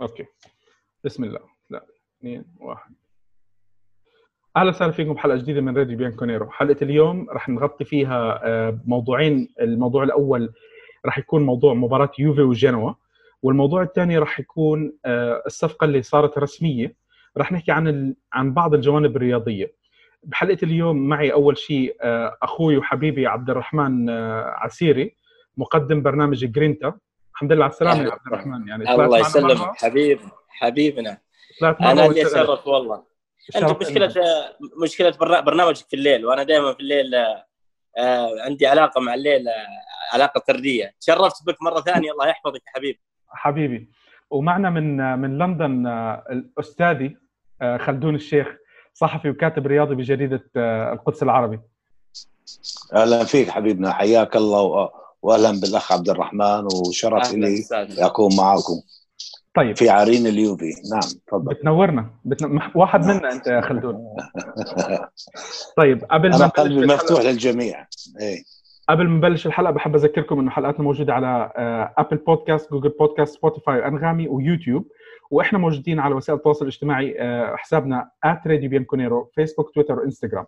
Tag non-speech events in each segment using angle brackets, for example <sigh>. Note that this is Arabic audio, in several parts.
okay. بسم الله. لا اثنين واحد. أهلا وسهلا فيكم بحلقة جديدة من راديو بيانكونيرو. حلقة اليوم رح نغطي فيها آه، موضوعين. الموضوع الأول رح يكون موضوع مباراة يوفي وجنوا والموضوع الثاني رح يكون آه، الصفقة اللي صارت رسمية. رح نحكي عن ال... عن بعض الجوانب الرياضية. بحلقة اليوم معي أول شيء آه، أخوي وحبيبي عبد الرحمن عسيري مقدم برنامج جرينتا الحمد لله على السلامة يا عبد الرحمن. يعني الله يسلمك. حبيب حبيبنا. أنا اللي اتشرف والله. أنت مشكله مشكلة برنامجك في الليل وأنا دائما في الليل آه عندي علاقة مع الليل آه علاقة طردية. تشرفت بك مرة ثانية. الله يحفظك يا حبيبي حبيبي. ومعنا من من لندن آه الأستاذي آه خلدون الشيخ صحفي وكاتب رياضي بجريدة آه القدس العربي. أهلا فيك حبيبنا. حياك الله. واهلا بالاخ عبد الرحمن وشرف لي أكون معاكم طيب. في عرين اليوفي. نعم تفضل. بتنورنا. بتن... واحد منا أنت يا خلدون. <laughs> طيب قبل ما قلبي مفتوح للجميع. إيه. قبل ما نبلش الحلقة بحب أذكركم إنه حلقاتنا موجودة على Apple Podcasts Google Podcasts Spotify أنغامي ويوتيوب. وإحنا موجودين على وسائل التواصل الاجتماعي آه، حسابنا @راديو فيسبوك تويتر وإنستغرام.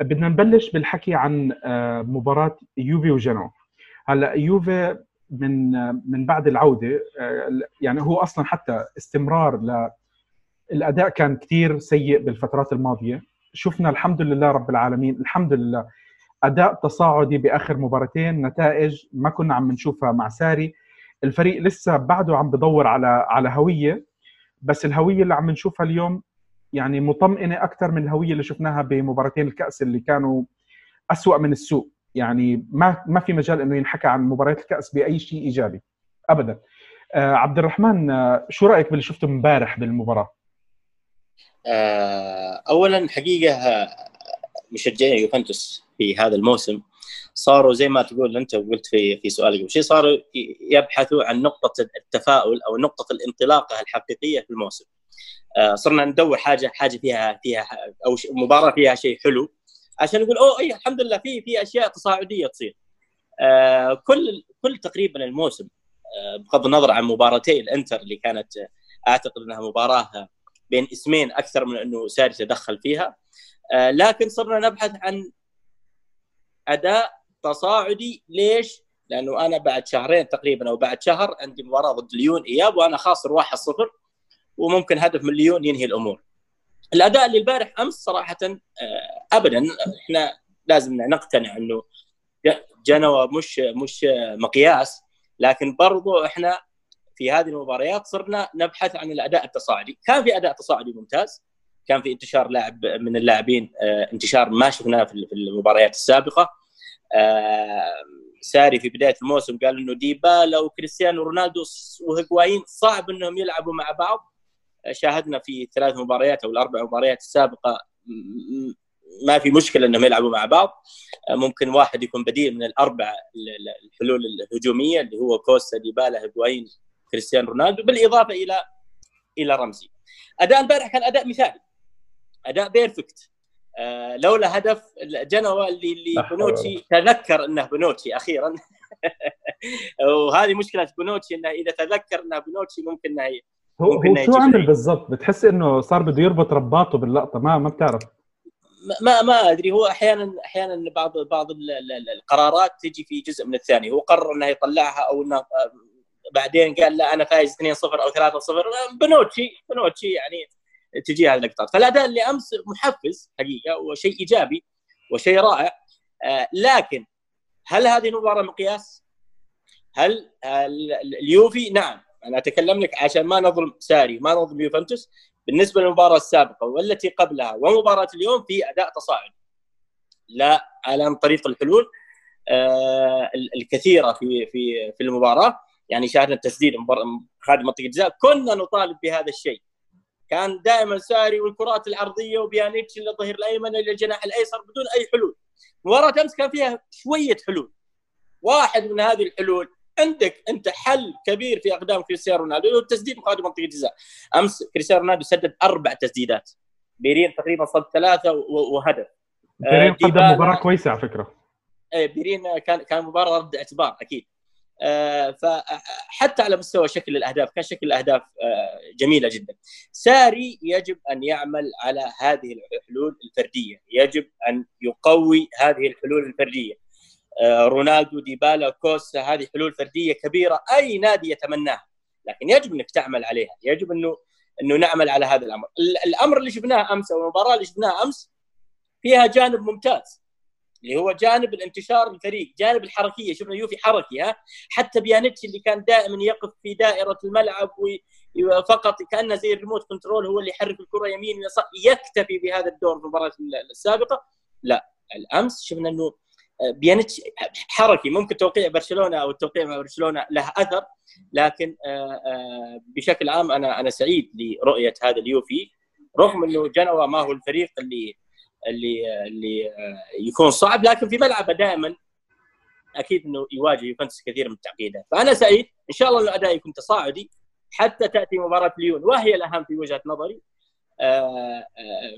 بدنا نبلش بالحكي عن آه، مباراة يوفي وجنو هلا يوفي من من بعد العودة يعني هو أصلا حتى استمرار ل الأداء كان كثير سيء بالفترات الماضية. شفنا الحمد لله رب العالمين الحمد لله أداء تصاعدي بآخر مباراتين نتائج ما كنا عم نشوفها مع ساري. الفريق لسه بعده عم بدور على على هوية بس الهوية اللي عم نشوفها اليوم يعني مطمئنة أكثر من الهوية اللي شفناها بمباراتين الكأس اللي كانوا أسوأ من السوء يعني ما ما في مجال إنه ينحكى عن مباريات الكأس بأي شيء إيجابي. ابدا. آه عبد الرحمن آه شو رأيك باللي شفته امبارح بالمباراة؟ آه اولا حقيقة مشجعين يوفنتوس في هذا الموسم صاروا زي ما تقول أنت وقلت في في سؤالك قبل شيء صاروا يبحثوا عن نقطة التفاؤل أو نقطة الانطلاقة الحقيقية في الموسم. آه صرنا ندور حاجة حاجة فيها فيها أو مباراة فيها شيء حلو. عشان نقول أوه اي الحمد لله في في أشياء تصاعدية تصير آه كل كل تقريبا الموسم آه بغض النظر عن مباراتي الإنتر اللي كانت آه أعتقد إنها مباراة بين اسمين أكثر من إنه ساري تدخل فيها آه لكن صرنا نبحث عن أداء تصاعدي ليش؟ لأنه أنا بعد شهرين تقريبا أو بعد شهر عندي مباراة ضد ليون إياب وأنا خاسر 1-0 وممكن هدف من ليون ينهي الأمور. الأداء اللي البارح أمس صراحة آه، ابدا إحنا لازم نقتنع إنه جنوا مش مش مقياس لكن برضو إحنا في هذه المباريات صرنا نبحث عن الأداء التصاعدي، كان في أداء تصاعدي ممتاز، كان في انتشار لاعب من اللاعبين آه، انتشار ما شفناه في المباريات السابقة. آه، ساري في بداية الموسم قال إنه ديبالا وكريستيانو رونالدو وهيغوايين صعب إنهم يلعبوا مع بعض شاهدنا في ثلاث مباريات أو الأربع مباريات السابقة ما في مشكلة إنهم يلعبوا مع بعض. ممكن واحد يكون بديل من الأربع الحلول الهجومية اللي هو كوستا ديبالا هيغوايين كريستيانو رونالدو بالإضافة إلى إلى رمزي. أداء امبارح كان أداء مثالي. أداء perfect. آه لولا هدف جنوا اللي اللي بنوتشي تذكر إنه بنوتشي أخيرا. <laughs> وهذه مشكلة بنوتشي إنه إذا تذكر إنه بنوتشي ممكن إنه هو, هو شو عمل بالضبط؟ بتحس إنه صار بده يربط رباطه باللقطة؟ ما ما بتعرف. ما ما أدري. هو أحيانا أحيانا بعض بعض القرارات تجي في جزء من الثاني. هو قرر إنه يطلعها أو إنه بعدين قال لا أنا فايز 2-0 أو 3-0 بنوتشي بنوتشي يعني تجي هذه اللقطات فالأداء اللي أمس محفز حقيقة وشيء إيجابي وشيء رائع. آه، لكن هل هذه المباراة مقياس؟ هل اليوفي؟ نعم. أنا أتكلم لك عشان ما نظلم ساري ما نظلم يوفنتوس بالنسبة للمباراة السابقة والتي قبلها. ومباراة اليوم في أداء تصاعد لا عن طريق الحلول آه الكثيرة في في في المباراة. يعني شاهدنا التسديد خارج منطقة الجزاء. كنا نطالب بهذا الشيء. كان دائما ساري والكرات العرضيه وبيانيتش إلى الظهير الأيمن إلى الجناح الأيسر بدون أي حلول. مباراة أمس كان فيها شوية حلول. واحد من هذه الحلول عندك أنت حل كبير في أقدام كريستيانو رونالدو هو التسديد من خارج منطقة الجزاء. أمس كريستيانو رونالدو سدد أربع تسديدات. بيرين تقريبا صد ثلاثة وهدف. بيرين قدم مباراة كويسة على فكرة. إيه بيرين كان كان مباراة رد اعتبار أكيد. آه، فحتى على مستوى شكل الأهداف كان شكل الأهداف آه، جميلة جدا. ساري يجب أن يعمل على هذه الحلول الفردية، يجب أن يقوي هذه الحلول الفردية. آه، رونالدو ديبالا كوستا هذه حلول فردية كبيرة أي نادي يتمناها، لكن يجب أنك تعمل عليها، يجب انه أنه نعمل على هذا الأمر. الأمر اللي شفناه أمس أو المباراة اللي شفناها أمس فيها جانب ممتاز اللي هو جانب الانتشار الفريق جانب الحركية. شفنا يوفي حركي ها؟ حتى بيانيتش اللي كان دائما يقف في دائرة الملعب فقط كأنه زي ال remote control هو اللي يحرك الكرة يمين يكتفي بهذا الدور في المباراة السابقة. لا الأمس شفنا أنه بيانيتش حركي ممكن توقيع برشلونة أو التوقيع مع برشلونة له أثر لكن بشكل عام أنا أنا سعيد لرؤية هذا اليوفي رغم إنه جنوا ما هو الفريق اللي اللي اللي آه، يكون صعب لكن في ملعبه دائما أكيد إنه يواجه يوفنتوس كثير من التعقيدات فأنا سعيد إن شاء الله الاداء يكون تصاعدي حتى تأتي مباراة ليون وهي الأهم في وجهة نظري آه، آه،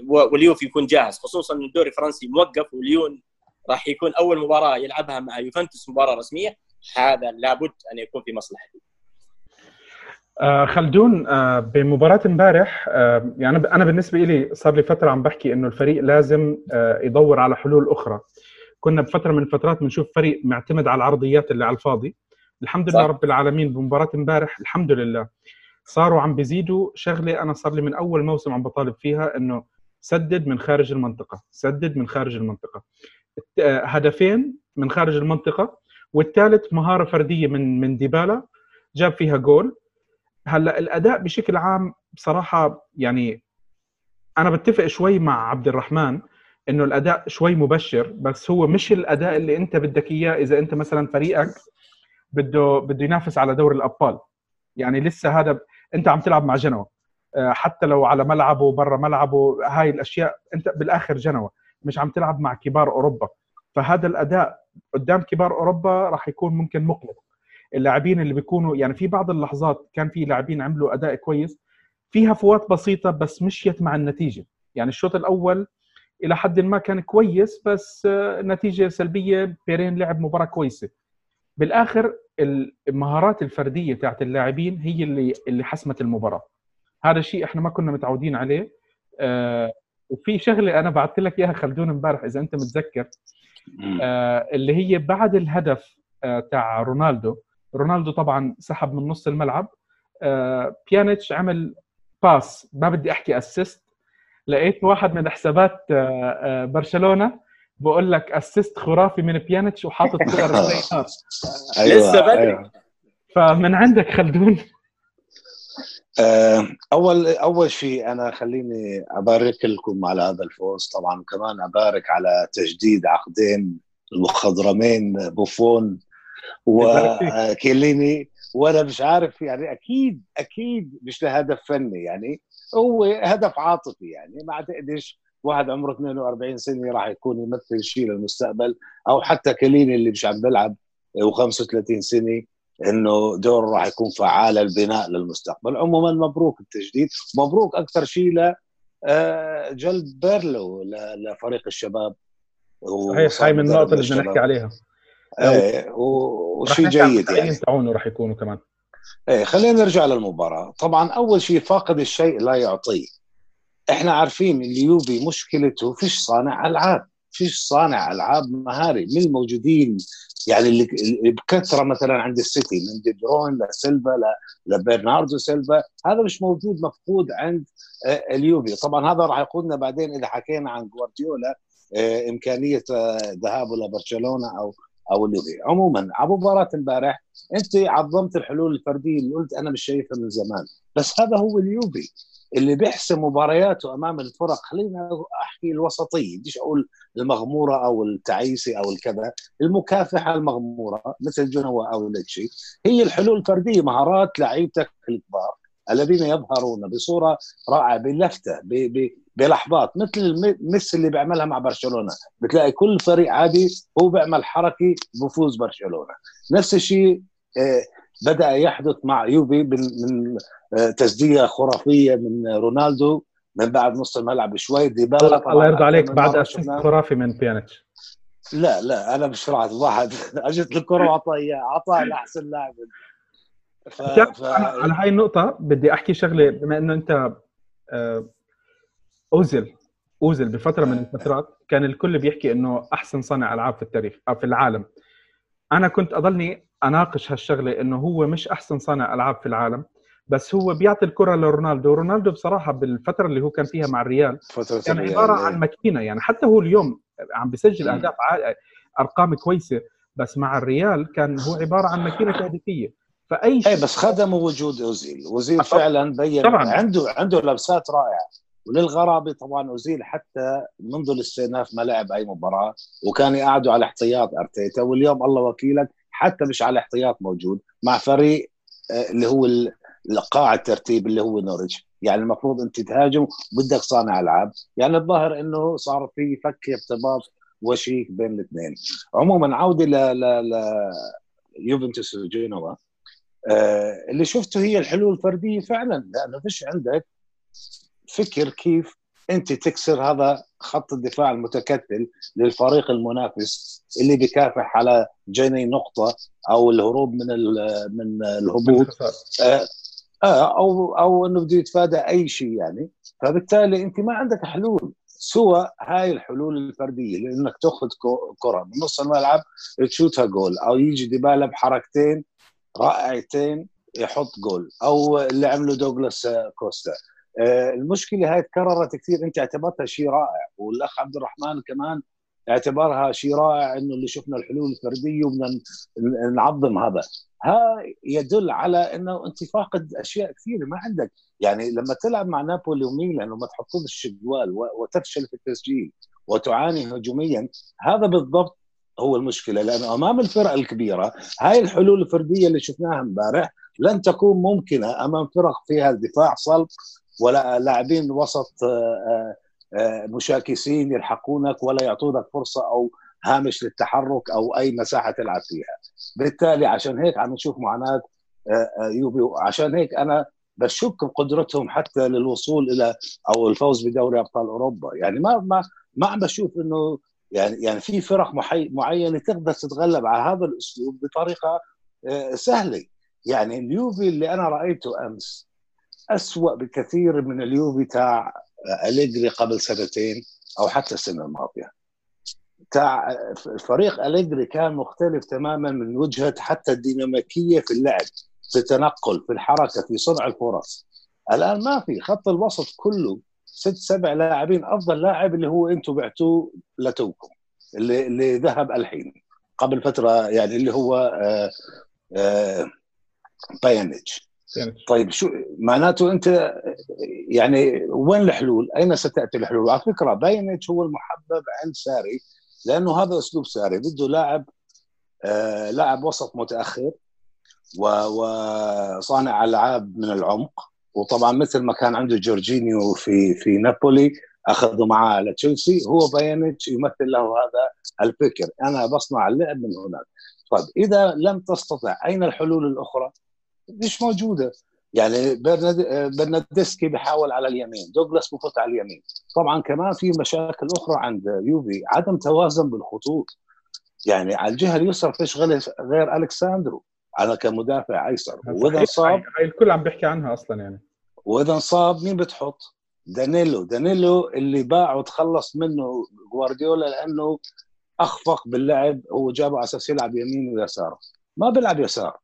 واليوف يكون جاهز خصوصا إن الدوري الفرنسي موقف وليون راح يكون أول مباراة يلعبها مع يوفنتوس مباراة رسمية. هذا لابد أن يكون في مصلحته. آه خلدون آه بمباراة امبارح آه يعني أنا بالنسبة لي صار لي فترة عم بحكي إنه الفريق لازم آه يدور على حلول أخرى. كنا بفترة من الفترات بنشوف فريق معتمد على العرضيات اللي على الفاضي. الحمد لله رب العالمين بمباراة امبارح الحمد لله صاروا عم بيزيدوا شغلة أنا صار لي من أول موسم عم بطالب فيها إنه سدد من خارج المنطقة سدد من خارج المنطقة. هدفين من خارج المنطقة والثالث مهارة فردية من من ديبالا جاب فيها جول. هلا الأداء بشكل عام بصراحة يعني أنا بتفق شوي مع عبد الرحمن إنه الأداء شوي مبشر بس هو مش الأداء اللي أنت بدك إياه إذا أنت مثلا فريقك بده بده ينافس على دوري الأبطال. يعني لسه هذا أنت عم تلعب مع جنوة آه، حتى لو على ملعبه برا ملعبه هاي الأشياء أنت بالآخر جنوة مش عم تلعب مع كبار أوروبا. فهذا الأداء قدام كبار أوروبا راح يكون ممكن مقلق. اللاعبين اللي بيكونوا يعني في بعض اللحظات كان في لاعبين عملوا أداء كويس. فيها فوات بسيطة بس مشيت مع النتيجة. يعني الشوط الأول إلى حد ما كان كويس بس نتيجة سلبية. بيرين لعب مباراة كويسة. بالآخر المهارات الفردية تاعت اللاعبين هي اللي اللي حسمت المباراة. هذا الشيء إحنا ما كنا متعودين عليه. آه وفي شغلة أنا بعثت لك إياها خلدون امبارح إذا أنت متذكر. آه اللي هي بعد الهدف آه تاع رونالدو. رونالدو طبعا سحب من نص الملعب. آه، بيانيتش عمل pass ما بدي أحكي assist لقيت واحد من حسابات آه، آه، برشلونة بقول لك assist خرافي من بيانيتش وحاطط كرة <laughs> أيوة لسه بدري؟ أيوة. فمن عندك خلدون أول أول شيء أنا خليني أبارك لكم على هذا الفوز. طبعا كمان أبارك على تجديد عقدين المخضرمين بوفون وكيليني وأنا مش عارف يعني أكيد أكيد مش لهدف فني يعني هو هدف عاطفي يعني. ما اعتقدش واحد عمره 42 سنة راح يكون يمثل شيء للمستقبل أو حتى كليني اللي مش عم بيلعب و35 سنة. إنه دوره راح يكون فعال البناء للمستقبل. عموما مبروك التجديد مبروك أكثر شيء ل آه، جلب بيرلو لفريق الشباب. صحيح هاي من النقط اللي بدنا نحكي عليها. إيه وشيء جيد يعني. تعونه راح يكونوا كمان. إيه خلينا نرجع للمباراة. طبعا أول شيء فاقد الشيء لا يعطيه. إحنا عارفين اليوفي مشكلته فيش صانع ألعاب. فيش صانع ألعاب مهاري. من الموجودين يعني اللي بكثرة مثلا عند السيتي من دي بروين لسيلفا لبرناردو سيلفا هذا مش موجود مفقود عند آه، اليوفي. طبعا هذا راح يقودنا بعدين إذا حكينا عن جوارديولا آه، إمكانية آه، ذهابه لبرشلونة أو أو اليوفي عموما على مباراة امبارح أنت عظمت الحلول الفردية اللي قلت أنا مش شايفها من زمان. بس هذا هو اليوفي اللي بيحسم مبارياته أمام الفرق. خلينا أحكي الوسطية. بديش أقول المغمورة أو التعيسه أو الكذا. المكافحة المغمورة مثل جنوا أو لتشي هي الحلول الفردية. مهارات لعيبتك الكبار الذين يظهرون بصورة رائعة بلفتة بلحظات مثل ميسي اللي بيعملها مع برشلونة. بتلاقي كل فريق عادي هو بيعمل حركة بفوز برشلونة. نفس الشيء آه، بدأ يحدث مع يوفي من آه، تسديده خرافية من رونالدو من بعد نص الملعب شوي. ديبالا الله يرضى عليك بعد assist خرافي من بيانيتش. لا لا أنا مش راح واحد <laughs> أجت الكره واعطاه اياه اعطاه لأحسن لاعب. ف... ف... على هاي النقطة بدي أحكي شغلة بما إنه أنت آه، اوزل اوزل بفترة من الفترات كان الكل بيحكي إنه أحسن صانع ألعاب في التاريخ أو في العالم. أنا كنت اضلني أناقش هالشغلة إنه هو مش أحسن صانع ألعاب في العالم بس هو بيعطي الكرة لرونالدو. رونالدو بصراحة بالفترة اللي هو كان فيها مع الريال كان عبارة عن ماكينة يعني حتى هو اليوم عم بيسجل أهداف أرقام كويسة بس مع الريال كان هو عبارة عن ماكينة تهديفية. فأي شيء اي بس خدم وجود أوزيل. أوزيل فعلا بين طبعا. عنده عنده لمسات رائعة. وللغرابة طبعا اوزيل حتى منذ الاستئناف ما لعب أي مباراة وكان يقعدوا على احتياط أرتيتا واليوم الله وكيلك حتى مش على احتياط موجود مع فريق آه، اللي هو قاع الترتيب اللي هو نوريتش. يعني المفروض أنت تهاجم بدك صانع ألعاب. يعني الظاهر إنه صار في فك ارتباط وشيك بين الاثنين. عموما عودة ل يوفنتوس وجينوا آه اللي شفته هي الحلول الفردية فعلا لأنه فيش عندك فكر كيف أنت تكسر هذا خط الدفاع المتكتل للفريق المنافس اللي بيكافح على جني نقطة أو الهروب من من الهبوط. آه آه أو أو أنه بده يتفادى أي شيء يعني. فبالتالي أنت ما عندك حلول سوى هاي الحلول الفردية لأنك تأخذ كرة من نص الملعب تشوتها جول أو يجي ديبالا بحركتين رائعتين يحط جول أو اللي عمله دوغلاس كوستا. آه، المشكلة هاي تكررت كثير. انت اعتبرتها شيء رائع والأخ عبد الرحمن كمان اعتبرها شيء رائع إنه اللي شفنا الحلول الفردية وبدنا نعظم هذا. ها يدل على إنه أنت فاقد أشياء كثيرة ما عندك. يعني لما تلعب مع نابولي وميلان وما تحطوش الجوال وتفشل في التسجيل وتعاني هجوميا هذا بالضبط هو المشكلة. لأنه أمام الفرق الكبيرة هاي الحلول الفردية اللي شفناها امبارح لن تكون ممكنة أمام فرق فيها دفاع صلب ولا لاعبين وسط آه، آه، آه، مشاكسين يلحقونك ولا يعطونك فرصة أو هامش للتحرك أو أي مساحة تلعب فيها. بالتالي عشان هيك عم نشوف معاناة يوبي. عشان هيك أنا بشك بقدرتهم حتى للوصول إلى أو الفوز بدوري أبطال أوروبا. يعني ما ما ما عم بشوف إنه يعني يعني في فرق معينة تقدر تتغلب على هذا الأسلوب بطريقة سهلة. يعني اليوفي اللي أنا رأيته أمس أسوأ بكثير من اليوفي تاع أليجري قبل سنتين أو حتى السنة الماضية. تاع فريق أليجري كان مختلف تماما من وجهة حتى الديناميكية في اللعب في التنقل في الحركة في صنع الفرص. الآن ما في خط الوسط كله ست سبع لاعبين أفضل لاعب اللي هو أنتم بعتوه لتوكم اللي, اللي ذهب الحين قبل فترة يعني اللي هو آه آه بايانيتش يعني. طيب شو معناته أنت يعني وين الحلول؟ أين ستأتي الحلول؟ على فكرة باينتش هو المحبب عند ساري لأنه هذا أسلوب ساري بده لاعب آه لاعب وسط متأخر وصانع ألعاب من العمق وطبعا مثل ما كان عنده جورجينيو في في نابولي أخذوا معاه على تشيلسي هو باينتش يمثل له هذا الفكر أنا بصنع اللعب من هناك طيب إذا لم تستطع أين الحلول الأخرى؟ مش موجودة. يعني برناردسكي بحاول على اليمين دوغلاس بفوت على اليمين. طبعا كمان في مشاكل أخرى عند يوفي عدم توازن بالخطوط. يعني على الجهة اليسرى فيش غير ألكساندرو. أنا كمدافع أيسر. وإذا انصاب هاي الكل عم بيحكي عنها أصلا يعني. وإذا انصاب مين بتحط؟ دانيلو. دانيلو اللي باع وتخلص منه جوارديولا لأنه أخفق باللعب. هو جابه على أساس يلعب يمين ويسار. ما بيلعب يسار.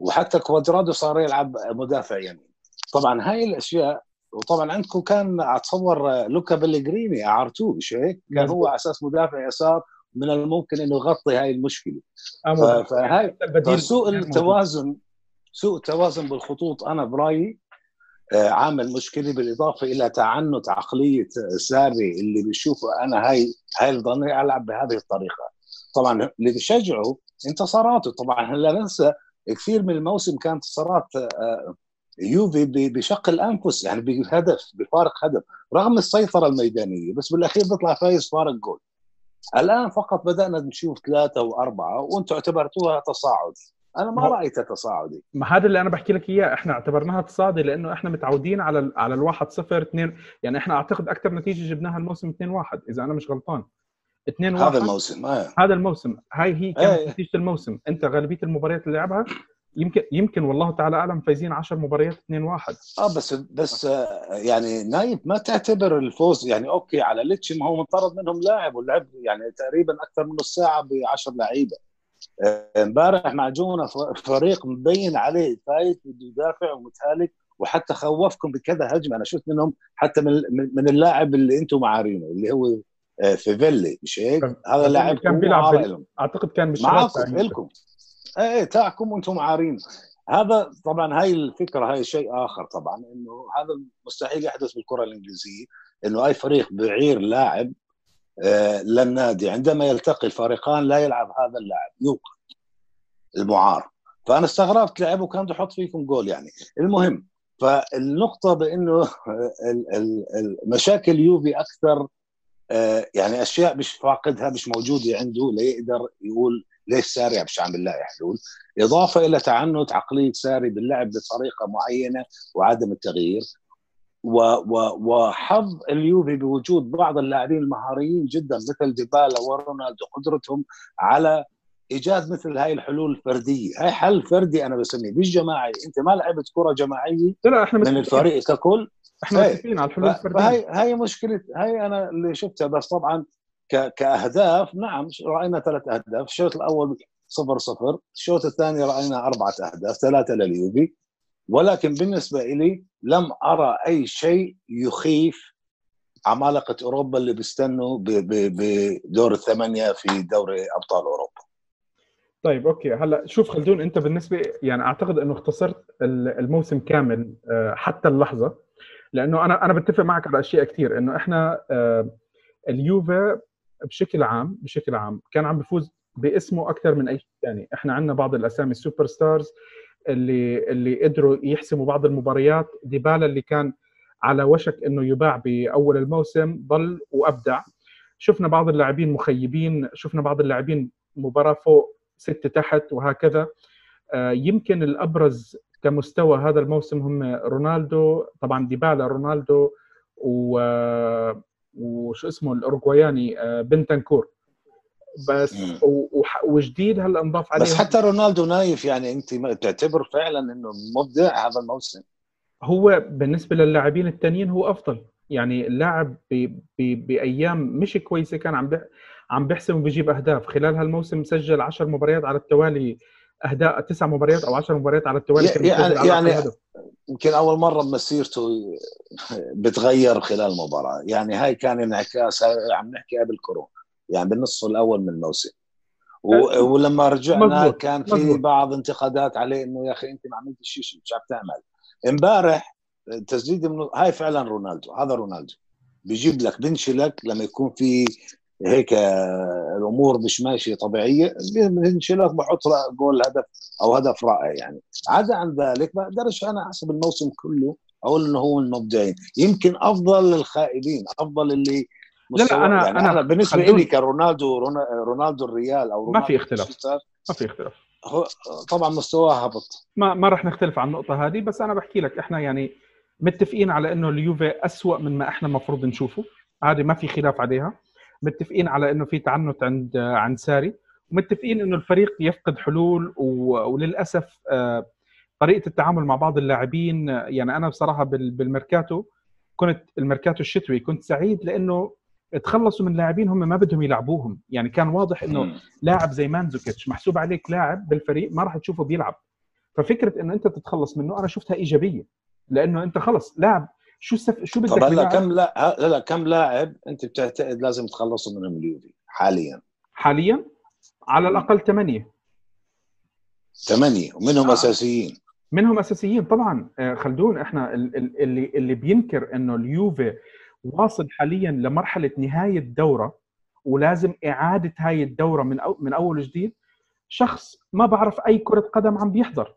وحتى كوادرادو صار يلعب مدافع يمين طبعا هاي الأشياء وطبعا عندكم كان أتصور لوكا بلغريني أعرتوه مش هيك؟ كان هو على أساس مدافع يسار من الممكن إنه يغطي هاي المشكلة. فهاي سوء التوازن سوء التوازن بالخطوط أنا برأيي آه، عامل مشكلة بالإضافة إلى تعنت عقلية ساري اللي بيشوفه أنا هاي هاي الظنيه ألعب بهذه الطريقة. طبعا اللي بيشجعوا انتصاراته. طبعا هلا ننسى كثير من الموسم كانت انتصارات آه، يوفي بشق الأنفس يعني بهدف بفارق هدف رغم السيطرة الميدانية. بس بالأخير بيطلع فايز فارق جول. الآن فقط بدأنا نشوف ثلاثة وأربعة وأنتم اعتبرتوها تصاعدي أنا ما رايتها تصاعدي. ما هذا اللي أنا بحكي لك إياه. إحنا اعتبرناها تصاعدي لأنه إحنا متعودين على ال على الواحد صفر اثنين. يعني إحنا أعتقد أكثر نتيجة جبناها الموسم 2 1 إذا أنا مش غلطان. 2 هذا 1 الموسم آه. هذا الموسم. هاي هي كانت إيه. نتيجة الموسم؟ أنت غالبية المباريات اللي لعبها يمكن يمكن والله تعالى أعلم فايزين 10 مباريات 2 1 آه بس بس آه، يعني نايف ما تعتبر الفوز يعني okay على ليتشي ما هو مطرد منهم لاعب ولعب يعني تقريبا أكثر من نص ساعة ب 10 لعيبة. آه، امبارح معجونه ف- فريق مبين عليه فايت بده يدافع ومتهالك وحتى خوفكم بكذا هجمة. أنا شفت منهم حتى من من- من اللاعب اللي أنتم معارينه اللي هو آه، فيفيلي مش هيك؟ هذا لاعب كان بيلعب. أعتقد كان بالشباب معاكم تقريباً. الكم إيه إيه تاعكم وأنتم عارين هذا طبعا هاي الفكرة هاي شيء آخر طبعا إنه هذا مستحيل يحدث بالكرة الإنجليزية إنه أي فريق بيعير لاعب آه للنادي عندما يلتقي الفريقان لا يلعب هذا اللاعب يوقف المعار فأنا استغربت لعبه كان بده يحط فيكم جول يعني المهم فالنقطة بإنه <laughs> ال- ال- ال- مشاكل يوفي أكثر آه، يعني أشياء مش فاقدها مش موجودة عنده ليقدر يقول ليش ساري مش عم بنلاقي حلول؟ إضافة إلى تعنت عقلية ساري باللعب بطريقة معينة وعدم التغيير. وحظ اليوفي بوجود بعض اللاعبين المهاريين جدا مثل ديبالا ورونالدو قدرتهم على ايجاد مثل هاي الحلول الفرديه هاي حل فردي أنا بسميه مش جماعي. أنت ما لعبت كرة جماعية لا إحنا من الفريق ككل؟ إحنا إيه. متفقين على الحلول الفردية. فهي هي مشكلة هي أنا اللي شفتها بس طبعا ك- كأهداف نعم رأينا ثلاث أهداف. الشوط الأول صفر صفر الشوط الثاني رأينا أربعة أهداف ثلاثة لليوفي. ولكن بالنسبة لي لم أرى أي شيء يخيف عمالقة أوروبا اللي بيستنوا بدور الثمانية في دوري أبطال أوروبا. طيب okay. هلأ شوف خلدون أنت بالنسبة يعني أعتقد إنه اختصرت ال- الموسم كامل آه، حتى اللحظة. لأنه أنا أنا بتفق معك على أشياء كثير إنه إحنا آه، اليوفا بشكل عام بشكل عام كان عم بفوز باسمه أكثر من أي شيء ثاني إحنا عندنا بعض الأسامي ال superstars اللي اللي قدروا يحسموا بعض المباريات. ديبالا اللي كان على وشك إنه يباع بأول الموسم ضل وأبدع. شفنا بعض اللاعبين مخيبين شفنا بعض اللاعبين مباراة فوق ستة تحت وهكذا. آه، يمكن الأبرز كمستوى هذا الموسم هم رونالدو طبعا ديبالا رونالدو و وشو اسمه الاورجواياني آه، بنتنكور. بس وجديد هلا انضاف عليه. بس حتى رونالدو نايف يعني انت ما بتعتبر فعلا إنه مبدع هذا الموسم. هو بالنسبة للاعبين الثانيين هو أفضل. يعني اللاعب ب- ب- بأيام مش كويسة كان عم بي- عم بيحسم وبيجيب أهداف. خلال هالموسم سجل 10 مباريات على التوالي. اهداف تسع مباريات أو 10 مباريات على التوالي يعني- يعني-. يمكن أول مرة بمسيرته بتغير خلال المباراة. يعني هاي كان انعكاس عم نحكي قبل كورونا. يعني بالنصف الأول من الموسم. و- ولما رجعنا مزبوط، كان في مزبوط. بعض انتقادات عليه إنه يا أخي أنت ما عملتش شيء شيء مش عم تعمل. إمبارح تسديد من هاي فعلا رونالدو. هذا رونالدو. بيجيب لك بنشلك لما يكون في هيك الأمور مش ماشية طبيعية بنشلك بحط جول هدف أو هدف رائع يعني. عدا عن ذلك ما أقدرش أنا أحسب الموسم كله أقول إنه هو المبدعين. يمكن أفضل الخائبين أفضل اللي لا، مستوى- أنا- يعني أنا- أنا بالنسبة خلدون- لي كرونالدو رونا- رونالدو الريال أو ما رونالدو في اختلاف. ما في اختلاف. هو طبعا مستواه هبط ما ما رح نختلف عن النقطة هذه بس أنا بحكي لك إحنا يعني متفقين على إنه اليوفي أسوأ من ما إحنا المفروض نشوفه. هذه ما في خلاف عليها. متفقين على إنه في تعنت عند عند ساري ومتفقين إنه الفريق يفقد حلول. وللأسف آه، طريقة التعامل مع بعض اللاعبين آه، يعني أنا بصراحة بال... بالميركاتو كنت الميركاتو الشتوي كنت سعيد لإنه تخلصوا من لاعبين هم ما بدهم يلعبوهم يعني كان واضح إنه. لاعب زي مانزوكيتش محسوب عليك لاعب بالفريق ما راح تشوفه بيلعب ففكرة انه أنت تتخلص منه أنا شفتها إيجابية لإنه أنت خلص لاعب شو سف... شو بدك طب هلا كم لا لا لا كم لاعب انت بتعتقد لازم تخلصوا منهم اليوفي حاليا؟ حاليا؟ على الأقل ثمانية. ثمانية ومنهم آه. أساسيين. منهم أساسيين طبعا. آه، خلدون إحنا ال- ال- اللي اللي بينكر إنه اليوفي واصل حاليا لمرحلة نهاية الدورة ولازم إعادة هاي الدورة من أو من أول وجديد شخص ما بعرف أي كرة قدم عم بيحضر.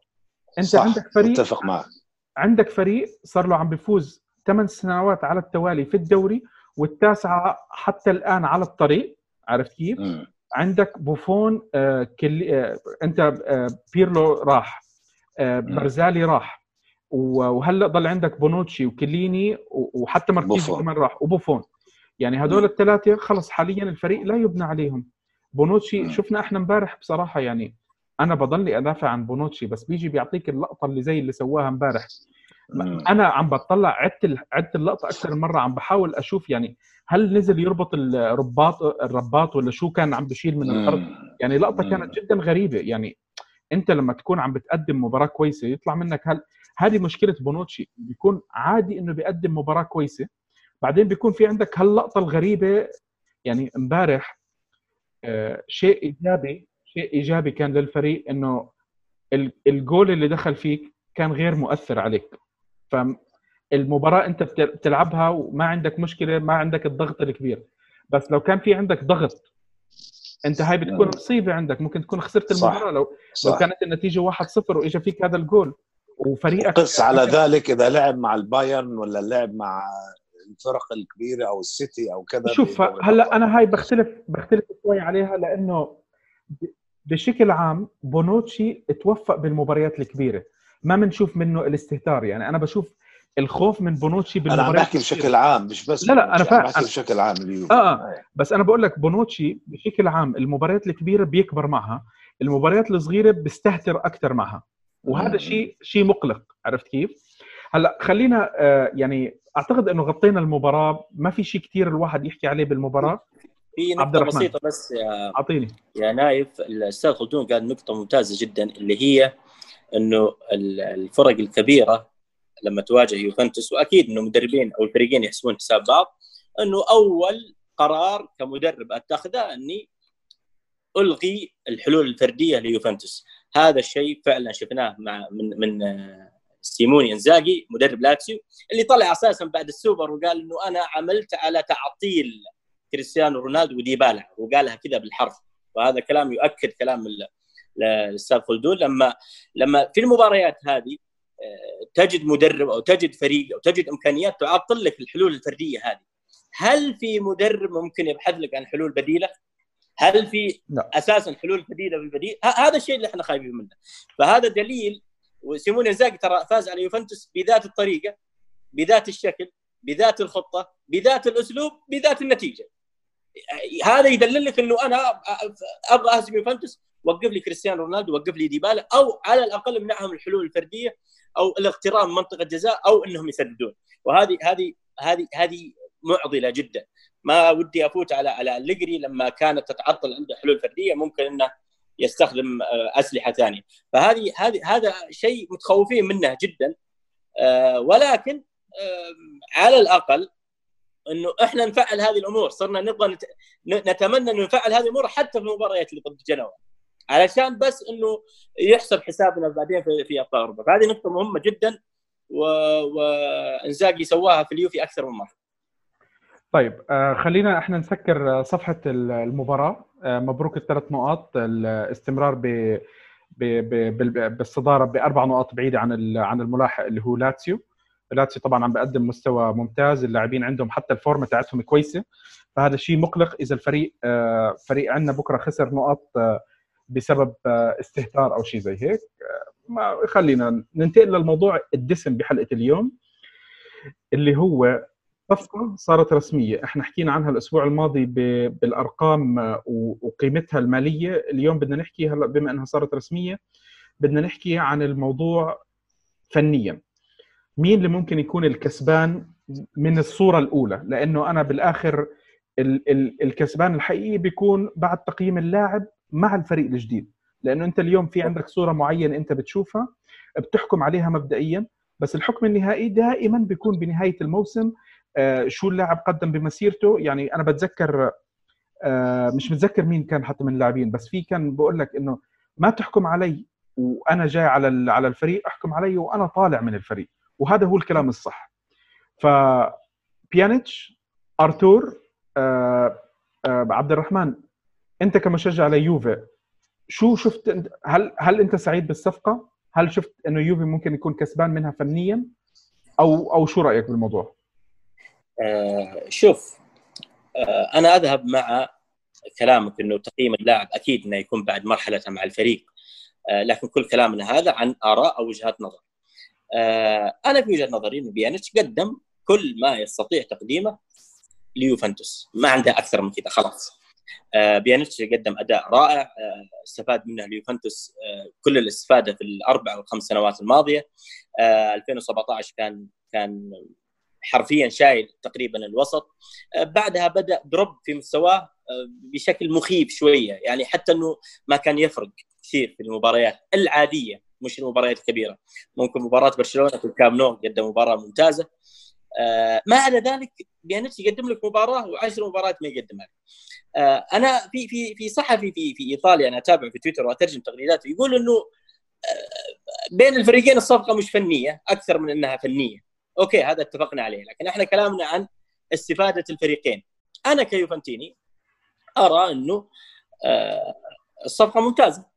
أنت صح عندك فريق متفق معك. عندك فريق صار له عم بيفوز ثمان سنوات على التوالي في الدوري والتاسعة حتى الآن على الطريق. عرفت كيف؟ عندك بوفون آه كل آه أنت آه بيرلو راح آه برزالي راح وهلأ ضل عندك بونوتشي وكيليني وحتى ماركيزي بوفون. كمان راح وبوفون. يعني هدول الثلاثة خلص حاليا الفريق لا يبنى عليهم. بونوتشي شفنا إحنا امبارح بصراحة يعني أنا بضلني أدافع عن بونوتشي بس بيجي بيعطيك اللقطة اللي زي اللي سواها امبارح. أنا عم بطلع عدت عدت اللقطة أكثر من مرة. عم بحاول أشوف يعني هل نزل يربط الرباط الرباط ولا شو كان عم بشيل من الأرض. يعني لقطة كانت جدا غريبة. يعني أنت لما تكون عم بتقدم مباراة كويسة يطلع منك هل هذه مشكلة بونوتشي. بيكون عادي إنه بيقدم مباراة كويسة. بعدين بيكون في عندك هاللقطة الغريبة. يعني امبارح آه شيء ايجابي شيء إيجابي كان للفريق إنه الجول اللي دخل فيك كان غير مؤثر عليك. فالمباراة أنت بتلعبها وما عندك مشكلة ما عندك الضغط الكبير. بس لو كان في عندك ضغط أنت هاي بتكون مصيبة عندك. ممكن تكون خسرت المباراة لو صح. لو كانت النتيجة 1-0 واجى فيك هذا الجول. وفريقك قس على ذلك إذا لعب مع البايرن ولا لعب مع الفرق الكبيرة أو السيتي أو كذا شوف هلأ أنا هاي بختلف بختلف شوي عليها لأنه بشكل عام بونوتشي توفق بالمباريات الكبيرة. ما بنشوف منه الاستهتار يعني. أنا بشوف الخوف من بونوتشي بالمباريات أنا عم بحكي بشكل عام مش بس لا لا أنا فاهم بحكي بشكل عام اليوم. آه, آه. بس أنا بقول لك بونوتشي بشكل عام المباريات الكبيرة بيكبر معها المباريات الصغيرة بيستهتر أكثر معها. وهذا شيء شيء مقلق عرفت كيف؟ هلأ خلينا آه يعني أعتقد إنه غطينا المباراة ما في شيء كثير الواحد يحكي عليه بالمباراة. في نقطة بسيطة بس يا أعطيني. يا نايف الأستاذ خلدون قال نقطة ممتازة جدا اللي هي إنه الفرق الكبيرة لما تواجه يوفنتوس وأكيد إنه مدربين أو الفريقين يحسبون حساب بعض إنه أول قرار كمدرب أتخذه إني ألغي الحلول الفردية ليوفنتوس. هذا الشيء فعلا شفناه مع من من سيموني إنزاجي مدرب لاتسيو اللي طلع أساسا بعد السوبر وقال إنه أنا عملت على تعطيل كريستيانو رونالدو وديبالا وقالها كذا بالحرف وهذا كلام يؤكد كلام الاستاذ خلدون لما لما في المباريات هذه آه، تجد مدرب أو تجد فريق أو تجد إمكانيات تعطل لك الحلول الفردية هذه هل في مدرب ممكن يبحث لك عن حلول بديلة؟ هل في لا. أساسا حلول بديلة بالبديل؟ هذا الشيء اللي إحنا خايفين منه فهذا دليل وسيمون إنزاجي ترى فاز على يوفنتوس بذات الطريقة بذات الشكل بذات الخطة بذات الأسلوب بذات النتيجة هذا يدلل لك إنه أنا أبغى أهزم يوفنتوس وقف لي كريستيانو رونالدو وقف لي ديبالا أو على الأقل امنعهم الحلول الفردية أو الاقتراب من منطقة جزاء أو إنهم يسددون. وهذه هذه هذه هذه معضلة جدا. ما ودي أفوت على على الليجري لما كانت تتعطل عنده حلول فردية ممكن إنه يستخدم آه، أسلحة ثانية. فهذه هذه هذا شيء متخوفين منه جدا آه، ولكن على الأقل إنه إحنا نفعل هذه الأمور. صرنا نبغى نتمنى إنه نفعل هذه الأمور حتى في المباريات اللي ضد جنوا علشان بس إنه يحسب حسابنا بعدين في في أبطال أوروبا. فهذه نقطة مهمة جدا وإنزاجي سواها في اليوفي أكثر من مرة. طيب آه خلينا إحنا نسكر صفحة المباراة. آه مبروك الثلاث نقاط. الاستمرار ب ب ب بالصداره بأربع نقاط بعيدة عن عن الملاحق اللي هو لاتسيو. لاتسيو طبعا عم بقدم مستوى ممتاز اللاعبين عندهم حتى ال form ة تاعتهم كويسة فهذا الشيء مقلق إذا الفريق آه فريق عندنا بكرة خسر نقاط آه بسبب آه، استهتار أو شيء زي هيك. ما خلينا ننتقل للموضوع الدسم بحلقة اليوم اللي هو صفقة صارت رسمية. إحنا حكينا عنها الأسبوع الماضي بالأرقام وقيمتها المالية. اليوم بدنا نحكي هلا بما إنها صارت رسمية بدنا نحكي عن الموضوع فنيا. مين اللي ممكن يكون الكسبان من الصورة الأولى؟ لأنه أنا بالآخر الكسبان الحقيقي بيكون بعد تقييم اللاعب مع الفريق الجديد. لأنه أنت اليوم في عندك صورة معينة أنت بتشوفها بتحكم عليها مبدئيا بس الحكم النهائي دائما بيكون بنهاية الموسم آه، شو اللاعب قدم بمسيرته. يعني أنا بتذكر آه، مش متذكر مين كان حتى من اللاعبين بس في كان بقول لك إنه ما تحكم علي وأنا جاي على على الفريق أحكم علي وأنا طالع من الفريق. وهذا هو الكلام الصح ف بيانيتش ارتور آه، عبد الرحمن أنت كمشجع ليوفي شو شفت هل هل أنت سعيد بالصفقة؟ هل شفت أنه يوفي ممكن يكون كسبان منها فنيا؟ أو أو شو رأيك بالموضوع؟ آه شوف آه أنا أذهب مع كلامك إنه تقييم اللاعب أكيد إنه يكون بعد مرحلته مع الفريق آه لكن كل كلامنا هذا عن آراء أو وجهات نظر. آه أنا في وجهة نظري انه بيانيتش قدم كل ما يستطيع تقديمه ليوفنتوس. ما عنده أكثر من كذا خلاص. آه، بيانيتش قدم أداء رائع. آه، استفاد منه اليوفنتوس كل الاستفادة في الأربع أو الخمس سنوات الماضية. 2017 كان كان حرفيا شايل تقريبا الوسط. بعدها بدأ drop في مستواه بشكل مخيف شوية. يعني حتى إنه ما كان يفرق كثير في المباريات العادية. مش المباريات الكبيرة. ممكن مباراة برشلونة في الكامب نو قدم مباراة ممتازة. آه ما عدا ذلك بيانيتش يقدم لك مباراة وعشر مباريات ما يقدمها. آه أنا في في في صحفي في في إيطاليا أنا اتابعه في تويتر وأترجم تغريداته يقول إنه آه بين الفريقين الصفقة مش فنية أكثر من إنها فنية. okay هذا اتفقنا عليه لكن إحنا كلامنا عن استفادة الفريقين. أنا كيوفنتيني أرى إنه آه الصفقة ممتازة.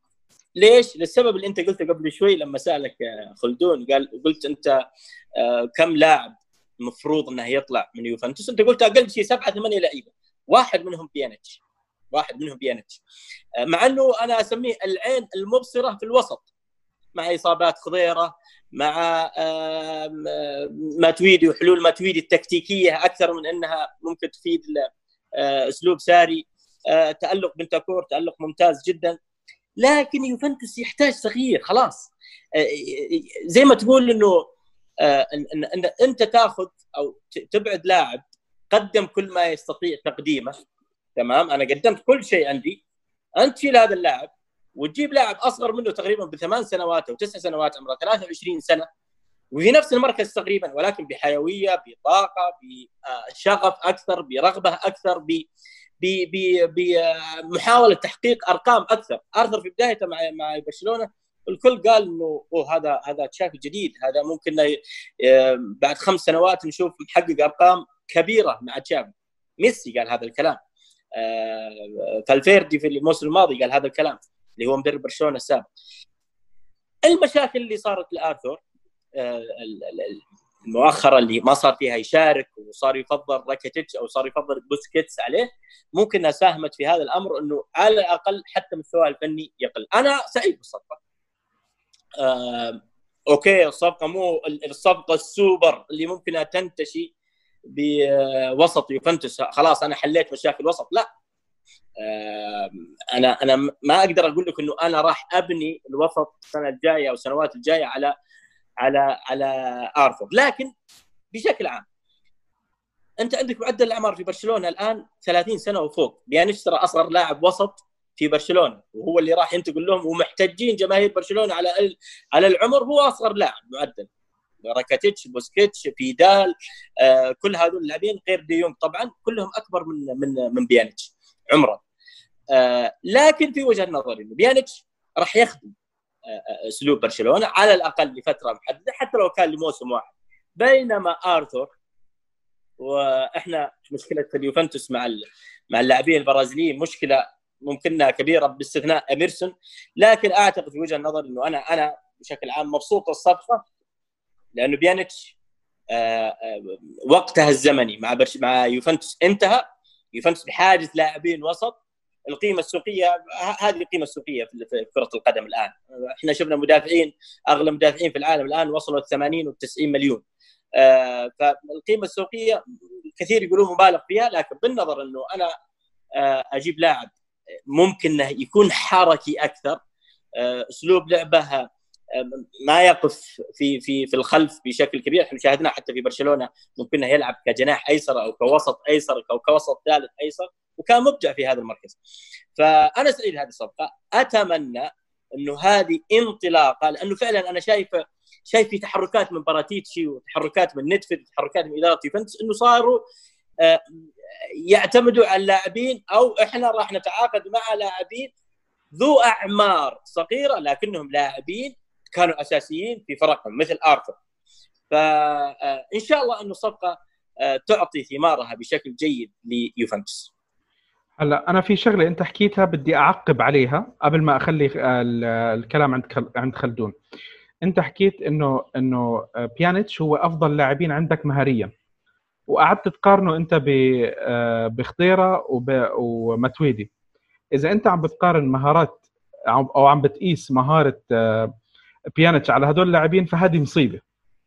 ليش؟ للسبب اللي انت قلته قبل شوي لما سألك خلدون قال قلت انت آه كم لاعب المفروض انه يطلع من يوفنتوس؟ انت قلت أقل شيء سبعة ثمانية لعيبة. واحد منهم بيانيتش. واحد منهم بيانيتش. آه، مع انه أنا أسميه العين المبصرة في الوسط. مع إصابات خضيرة مع ماتويدي وحلول ماتويدي التكتيكية أكثر من إنها ممكن تفيد آه، أسلوب ساري. آه، تألق بنتانكور تألق ممتاز جدا. لكن يوفنتوس يحتاج صغير خلاص. زي ما تقول إنه آه، إن إن أنت تاخذ أو تبعد لاعب قدم كل ما يستطيع تقديمه تمام؟ أنا قدمت كل شيء عندي. أنت تشيل هذا اللاعب وتجيب لاعب أصغر منه تقريبا بثمان سنوات أو تسع سنوات عمره 23 سنة وفي نفس المركز تقريبا ولكن بحيوية بطاقة بشغف أكثر برغبة أكثر ب بمحاوله تحقيق أرقام أكثر. أرثر في بدايته مع مع برشلونة الكل قال إنه أوه هذا هذا تشافي جديد. هذا ممكن بعد خمس سنوات نشوف محقق أرقام كبيرة مع تشافي. ميسي قال هذا الكلام. آه، فالفيردي في الموسم الماضي قال هذا الكلام اللي هو مدرب برشلونة السابق. المشاكل اللي صارت لأرثر آه، المؤخرة اللي ما صار فيها يشارك وصار يفضل راكيتيتش أو صار يفضل بوسكيتس عليه ممكن انها ساهمت في هذا الأمر إنه على الأقل حتى مستواه الفني يقل. أنا سعيد بالصفقة. آه، okay الصفقة مو الصفقة السوبر اللي ممكن تنتشي بوسط يوفنتوس. خلاص أنا حليت مشاكل وسط لا. أنا أنا ما أقدر أقول لك إنه أنا راح أبني الوسط السنة الجاية أو السنوات الجاية على على على ارثر لكن بشكل عام أنت عندك معدل الأعمار في برشلونة الآن 30 سنة وفوق. بيانيش ترى أصغر لاعب وسط في برشلونة وهو اللي راح ينتقل لهم ومحتجين جماهير برشلونة على على العمر. هو أصغر لاعب معدل. راكاتيتش بوسكيتس فيدال آه كل هذول اللاعبين غير ديونغ طبعا كلهم أكبر من من من بيانيتش عمرا. آه لكن في وجهة نظري بيانيتش راح يخدم أسلوب برشلونة على الأقل لفترة محددة حتى لو كان لموسم واحد. بينما ارثر وإحنا مشكلة اليوفنتوس مع مع اللاعبين البرازيليين مشكلة ممكنها كبيرة باستثناء اميرسون لكن أعتقد في وجهة النظر إنه أنا أنا بشكل عام مبسوط الصفقه لأنه بيانيتش آه، آه، وقتها الزمني مع برش مع يوفنتوس انتهى. يوفنتوس بحاجة لاعبين وسط. القيمة السوقية هذه القيمة السوقية في كرة القدم الآن. إحنا شفنا مدافعين أغلى مدافعين في العالم الآن وصلوا 80 و 90 مليون. آه، فالقيمة السوقية كثير يقولون مبالغ فيها لكن بالنظر إنه أنا أجيب لاعب ممكن إنه يكون حركي أكثر آه، أسلوب لعبه آه، ما يقف في في في الخلف بشكل كبير. إحنا شاهدنا حتى في برشلونة ممكن يلعب كجناح أيسر أو كوسط أيسر أو كوسط ثالث أيسر وكان مبدع في هذا المركز. فأنا سعيد هذه الصفقة. أتمنى إنه هذه انطلاقة لأنه فعلا أنا شايف شايف في تحركات من باراتيتشي وتحركات من نتفد وتحركات من إدارة يوفنتوس إنه صاروا آه، يعتمدوا على اللاعبين أو إحنا راح نتعاقد مع لاعبين ذو أعمار صغيرة لكنهم لاعبين كانوا أساسيين في فرقهم مثل آرثر. فان شاء الله أنه الصفقه آه، تعطي ثمارها بشكل جيد ليوفنتوس. هلا أنا في شغلة أنت حكيتها بدي أعقب عليها قبل ما أخلي الكلام عند عند خلدون. أنت حكيت إنه إنه بيانيتش هو أفضل لاعبين عندك مهاريا. وقعدت تقارنه أنت آه، بخضيرة وماتويدي إذا أنت عم بتقارن مهارات أو عم بتقيس مهارة آه، بيانيتش على هدول اللاعبين فهذه مصيبة.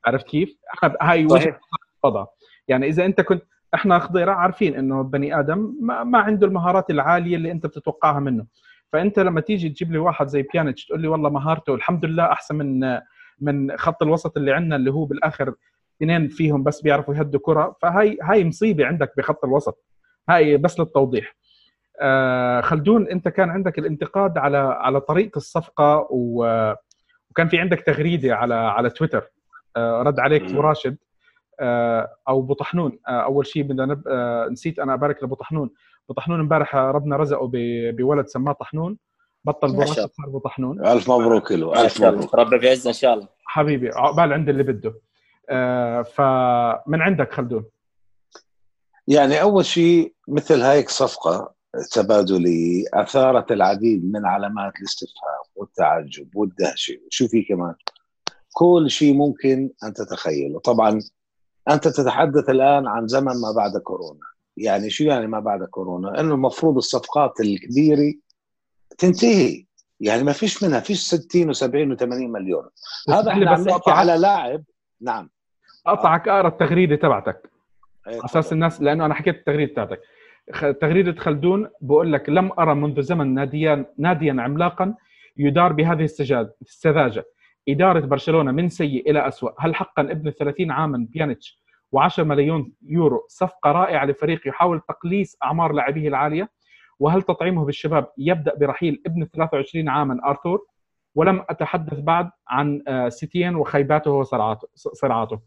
عرفت كيف؟ هاي وجهة نظر يعني إذا أنت كنت إحنا خضيره عارفين إنه بني آدم ما, ما عنده المهارات العالية اللي أنت بتتوقعها منه. فأنت لما تيجي تجيب لي واحد زي بيانيتش تقول لي والله مهارته الحمد لله أحسن من من خط الوسط اللي عندنا اللي هو بالآخر اثنين فيهم بس بيعرفوا يهدوا كرة فهي هاي مصيبة عندك بخط الوسط. هاي بس للتوضيح. آه خلدون أنت كان عندك الانتقاد على على طريقة الصفقة و وكان في عندك تغريدة على على تويتر. آه رد عليك ابو راشد آه أو ابو طحنون آه أول شيء بدنا نب... نسيت أنا أبارك لابو طحنون ابو طحنون امبارح ربنا رزقه ب... بولد سماه طحنون. بطل ابو راشد صار ابو طحنون ألف مبروك له ألف مبروك. ربي في عزه إن شاء الله. حبيبي عقبال عند اللي بده. فمن عندك خلدون؟ يعني أول شيء مثل هيك صفقة تبادلي أثارت العديد من علامات الاستفهام والتعجب والدهشة. وشو في كمان؟ كل شيء ممكن أن تتخيله. طبعا أنت تتحدث الآن عن زمن ما بعد كورونا. يعني شو يعني ما بعد كورونا؟ إنه المفروض الصفقات الكبيرة تنتهي. يعني ما فيش منها فيش 60 و70 و80 مليون. هذا إحنا عم نحكي على لاعب. نعم. اقطعك اقرا التغريدة تبعتك. على أساس الناس لأنه أنا حكيت التغريدة بتاعتك تغريدة خلدون بقول لك لم أرى منذ زمن ناديا ناديا عملاقا يدار بهذه السذاجة. إدارة برشلونة من سيء إلى اسوء هل حقا ابن 30 عاما بيانيتش و10 مليون يورو صفقة رائعة لفريق يحاول تقليص أعمار لاعبيه العالية؟ وهل تطعيمه بالشباب يبدأ برحيل ابن 23 عاما آرثور؟ ولم أتحدث بعد عن سيتيان وخيباته وصراعاته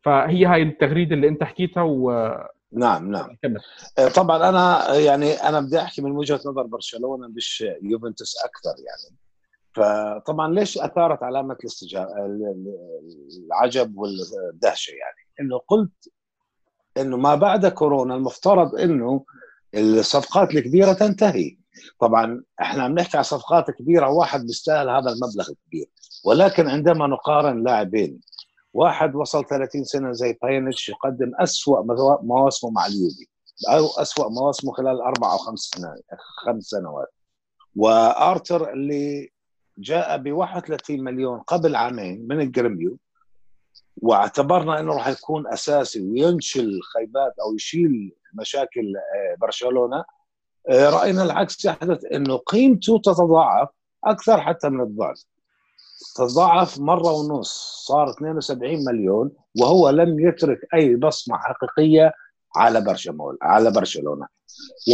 فهي هاي التغريدة اللي أنت حكيتها و نعم نعم. كمل. طبعا أنا يعني أنا بدي أحكي من وجهة نظر برشلونة مش يوفنتوس أكثر يعني. فطبعا ليش أثارت علامة الاستجابه العجب والدهشة يعني؟ إنه قلت إنه ما بعد كورونا المفترض إنه الصفقات الكبيرة تنتهي. طبعا إحنا عم نحكي على صفقات كبيرة واحد بيستاهل هذا المبلغ الكبير. ولكن عندما نقارن لاعبين واحد وصل 30 سنة زي باينتش يقدم اسوء مواسمه مع اليوفي أو اسوء مواسمه خلال أربع أو خمس سنوات خمس سنوات. وآرتر اللي جاء ب 31 مليون قبل عامين من الجريميو واعتبرنا إنه راح يكون أساسي وينشل خيبات أو يشيل مشاكل برشلونة. رأينا العكس يحدث إنه قيمته تتضاعف أكثر حتى من الضعف تضاعف مرة ونص صار 72 مليون وهو لم يترك أي بصمة حقيقية على برشلونه على برشلونة.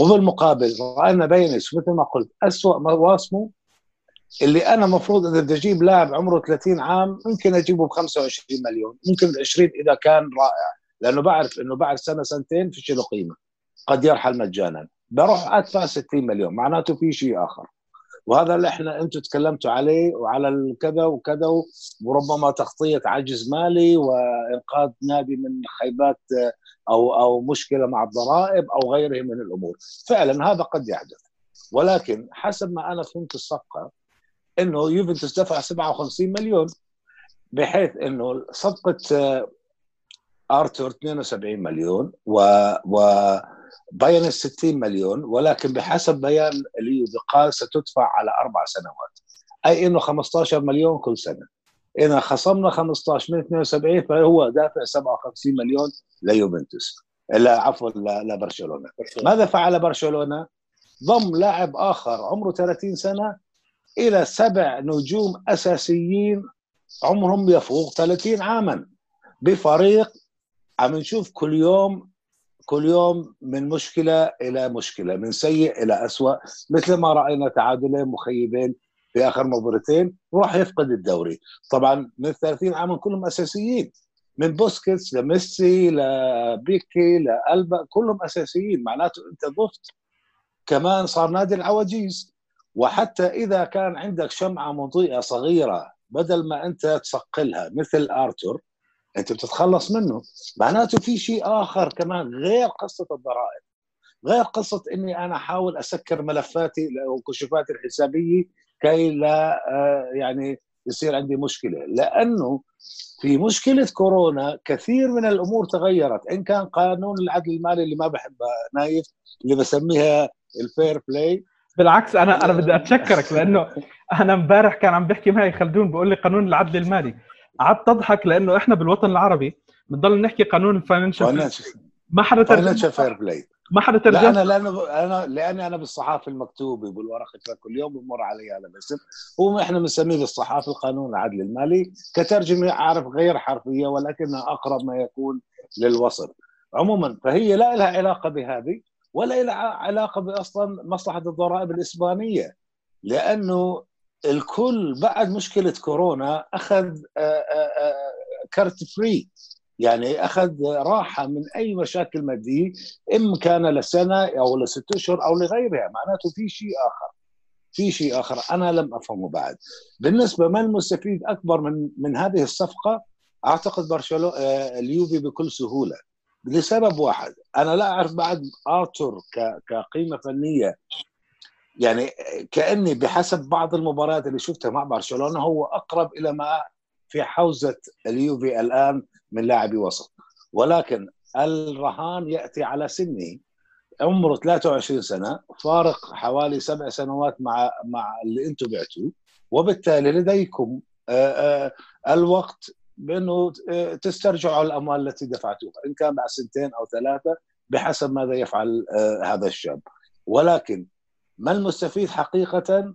وبالمقابل رأينا بينس مثل ما قلت اسوء مواسمه اللي أنا المفروض إذا بدي أجيب لاعب عمره 30 عام ممكن أجيبه ب 25 مليون ممكن 20 إذا كان رائع لأنه بعرف إنه بعد سنة سنتين فيش له قيمة قد يرحل مجانا. بروح أدفع 60 مليون معناته في شيء آخر. وهذا اللي إحنا أنتم تكلمتوا عليه وعلى الكذا وكذا وربما تغطية عجز مالي وإنقاذ نادي من خيبات أو أو مشكلة مع الضرائب أو غيره من الأمور. فعلا هذا قد يحدث. ولكن حسب ما أنا فهمت الصفقة إنه يوفنتوس دفع 57 مليون بحيث إنه صفقة آرتور 72 مليون و و باين 60 مليون ولكن بحسب بيان اليوفي قال ستدفع على أربع سنوات. أي إنه 15 مليون كل سنة. إذا خصمنا 15 من 72 فهو دافع 57 مليون ليوفنتوس. لا عفوا لبرشلونة. ماذا فعل برشلونة؟ ضم لاعب آخر عمره 30 سنة إلى سبع نجوم أساسيين عمرهم يفوق 30 عاما بفريق عم نشوف كل يوم كل يوم من مشكلة إلى مشكلة من سيء إلى اسوء مثل ما رأينا تعادلين مخيبين في آخر مباراتين وراح يفقد الدوري. طبعا من 30 عاما كلهم أساسيين. من بوسكيتس لميسي لبيكي لألبا كلهم أساسيين. معناته أنت ضفت. كمان صار نادي العواجيز. وحتى إذا كان عندك شمعة مضيئة صغيرة بدل ما أنت تصقلها مثل ارتور أنت بتتخلص منه. معناته في شيء آخر كمان غير قصة الضرائب. غير قصة إني أنا أحاول أسكر ملفاتي وكشوفاتي الحسابية كي لا يعني يصير عندي مشكلة. لأنه في مشكلة كورونا كثير من الأمور تغيرت. إن كان قانون العدل المالي اللي ما بحبها نايف اللي بسميها ال fair play بالعكس أنا أنا بدي أتشكرك لأنه أنا امبارح كان عم بحكي معي خلدون بقول لي قانون العدل المالي. قعدت أضحك لأنه إحنا بالوطن العربي بنضل نحكي قانون ال financial ما حدا fair play ما حدا لا ترجم أنا لأنه أنا لأني أنا بالصحافة المكتوبة بالورقه كل يوم بمر علي هذا الاسم. هو إحنا بنسميه بالصحافة القانون العدل المالي كترجمة أعرف غير حرفية ولكنها أقرب ما يكون للوصف. عموما فهي لا لها علاقة بهذه. ولا لها علاقة أصلا مصلحة الضرائب الإسبانية. لأنه الكل بعد مشكلة كورونا أخذ آه، آه، آه، كارت free. يعني أخذ راحة من أي مشاكل مادية اما كان لسنة أو لست أشهر أو لغيرها. معناته في شيء آخر. في شيء آخر أنا لم أفهمه بعد. بالنسبة من المستفيد أكبر من من هذه الصفقة أعتقد برشلونة اليوفي بكل سهولة. لسبب واحد. أنا لا أعرف بعد آرتور كقيمة فنية. يعني كأني بحسب بعض المباريات اللي شفتها مع برشلونة هو أقرب إلى ما في حوزة اليوفي الآن من لاعبي وسط. ولكن الرهان يأتي على سنه. عمره 23 سنة فارق حوالي سبع سنوات مع مع اللي أنتم بعتوه. وبالتالي لديكم الوقت بأنه آه، تسترجعوا الأموال التي دفعتوها إن كان بعد سنتين أو ثلاثة بحسب ماذا يفعل هذا الشاب. ولكن ما المستفيد حقيقة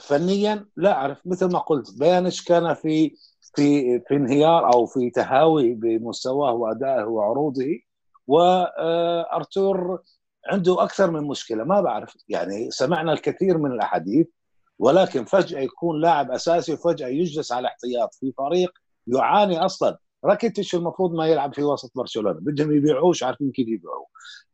فنيا؟ لا أعرف. مثل ما قلت بيانش كان في في في انهيار أو في تهاوي بمستواه وأدائه وعروضه وارتور عنده أكثر من مشكلة. ما بعرف. يعني سمعنا الكثير من الأحاديث ولكن فجأة يكون لاعب أساسي وفجأة يجلس على احتياط في فريق يعاني أصلا. راكيتيتش المفروض ما يلعب في وسط برشلونة. بدهم يبيعوه عارفين كيف يبيعوه.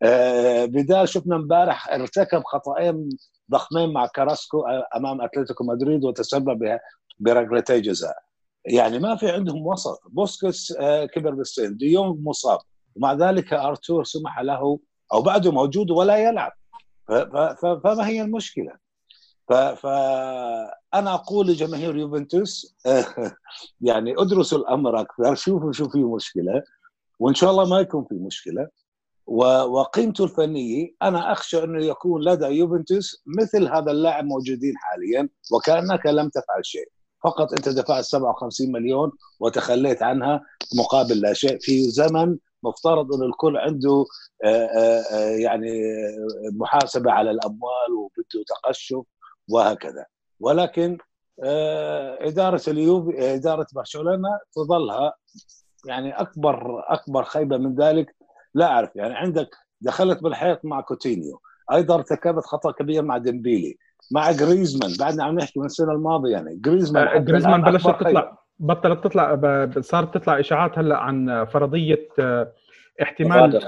آه بدال شفنا امبارح ارتكب خطأين ضخمين مع كاراسكو أمام أتلتيكو مدريد وتسبب بركلتي جزاء. يعني ما في عندهم وسط. بوسكيتس آه، كبر بالسن. ديونغ دي مصاب. ومع ذلك أرتور سمح له أو بعده موجود ولا يلعب. فما هي المشكلة؟ فانا أقول لجماهير يوفنتوس <laughs> يعني ادرسوا الأمر أكثر شوفوا شو في مشكلة وإن شاء الله ما يكون في مشكلة. وقيمته الفنية أنا أخشى أنه يكون لدى يوفنتوس مثل هذا اللاعب موجودين حاليا وكأنك لم تفعل شيء. فقط أنت دفعت 57 مليون وتخليت عنها مقابل لا شيء. في زمن مفترض انه الكل عنده آه، آه، آه، يعني محاسبة على الأموال وبده تقشف. وهكذا. ولكن إدارة اليوفي إدارة برشلونة تظلها. يعني أكبر أكبر خيبة من ذلك لا أعرف. يعني عندك دخلت بالحيط مع كوتينيو. أيضا ارتكبت خطأ كبير مع ديمبيلي. مع جريزمان. بعدنا عم نحكي من السنة الماضية يعني. جريزمان آه جريزمان بلشت تطلع بطلت تطلع صارت تطلع إشاعات هلأ عن فرضية آه، احتمال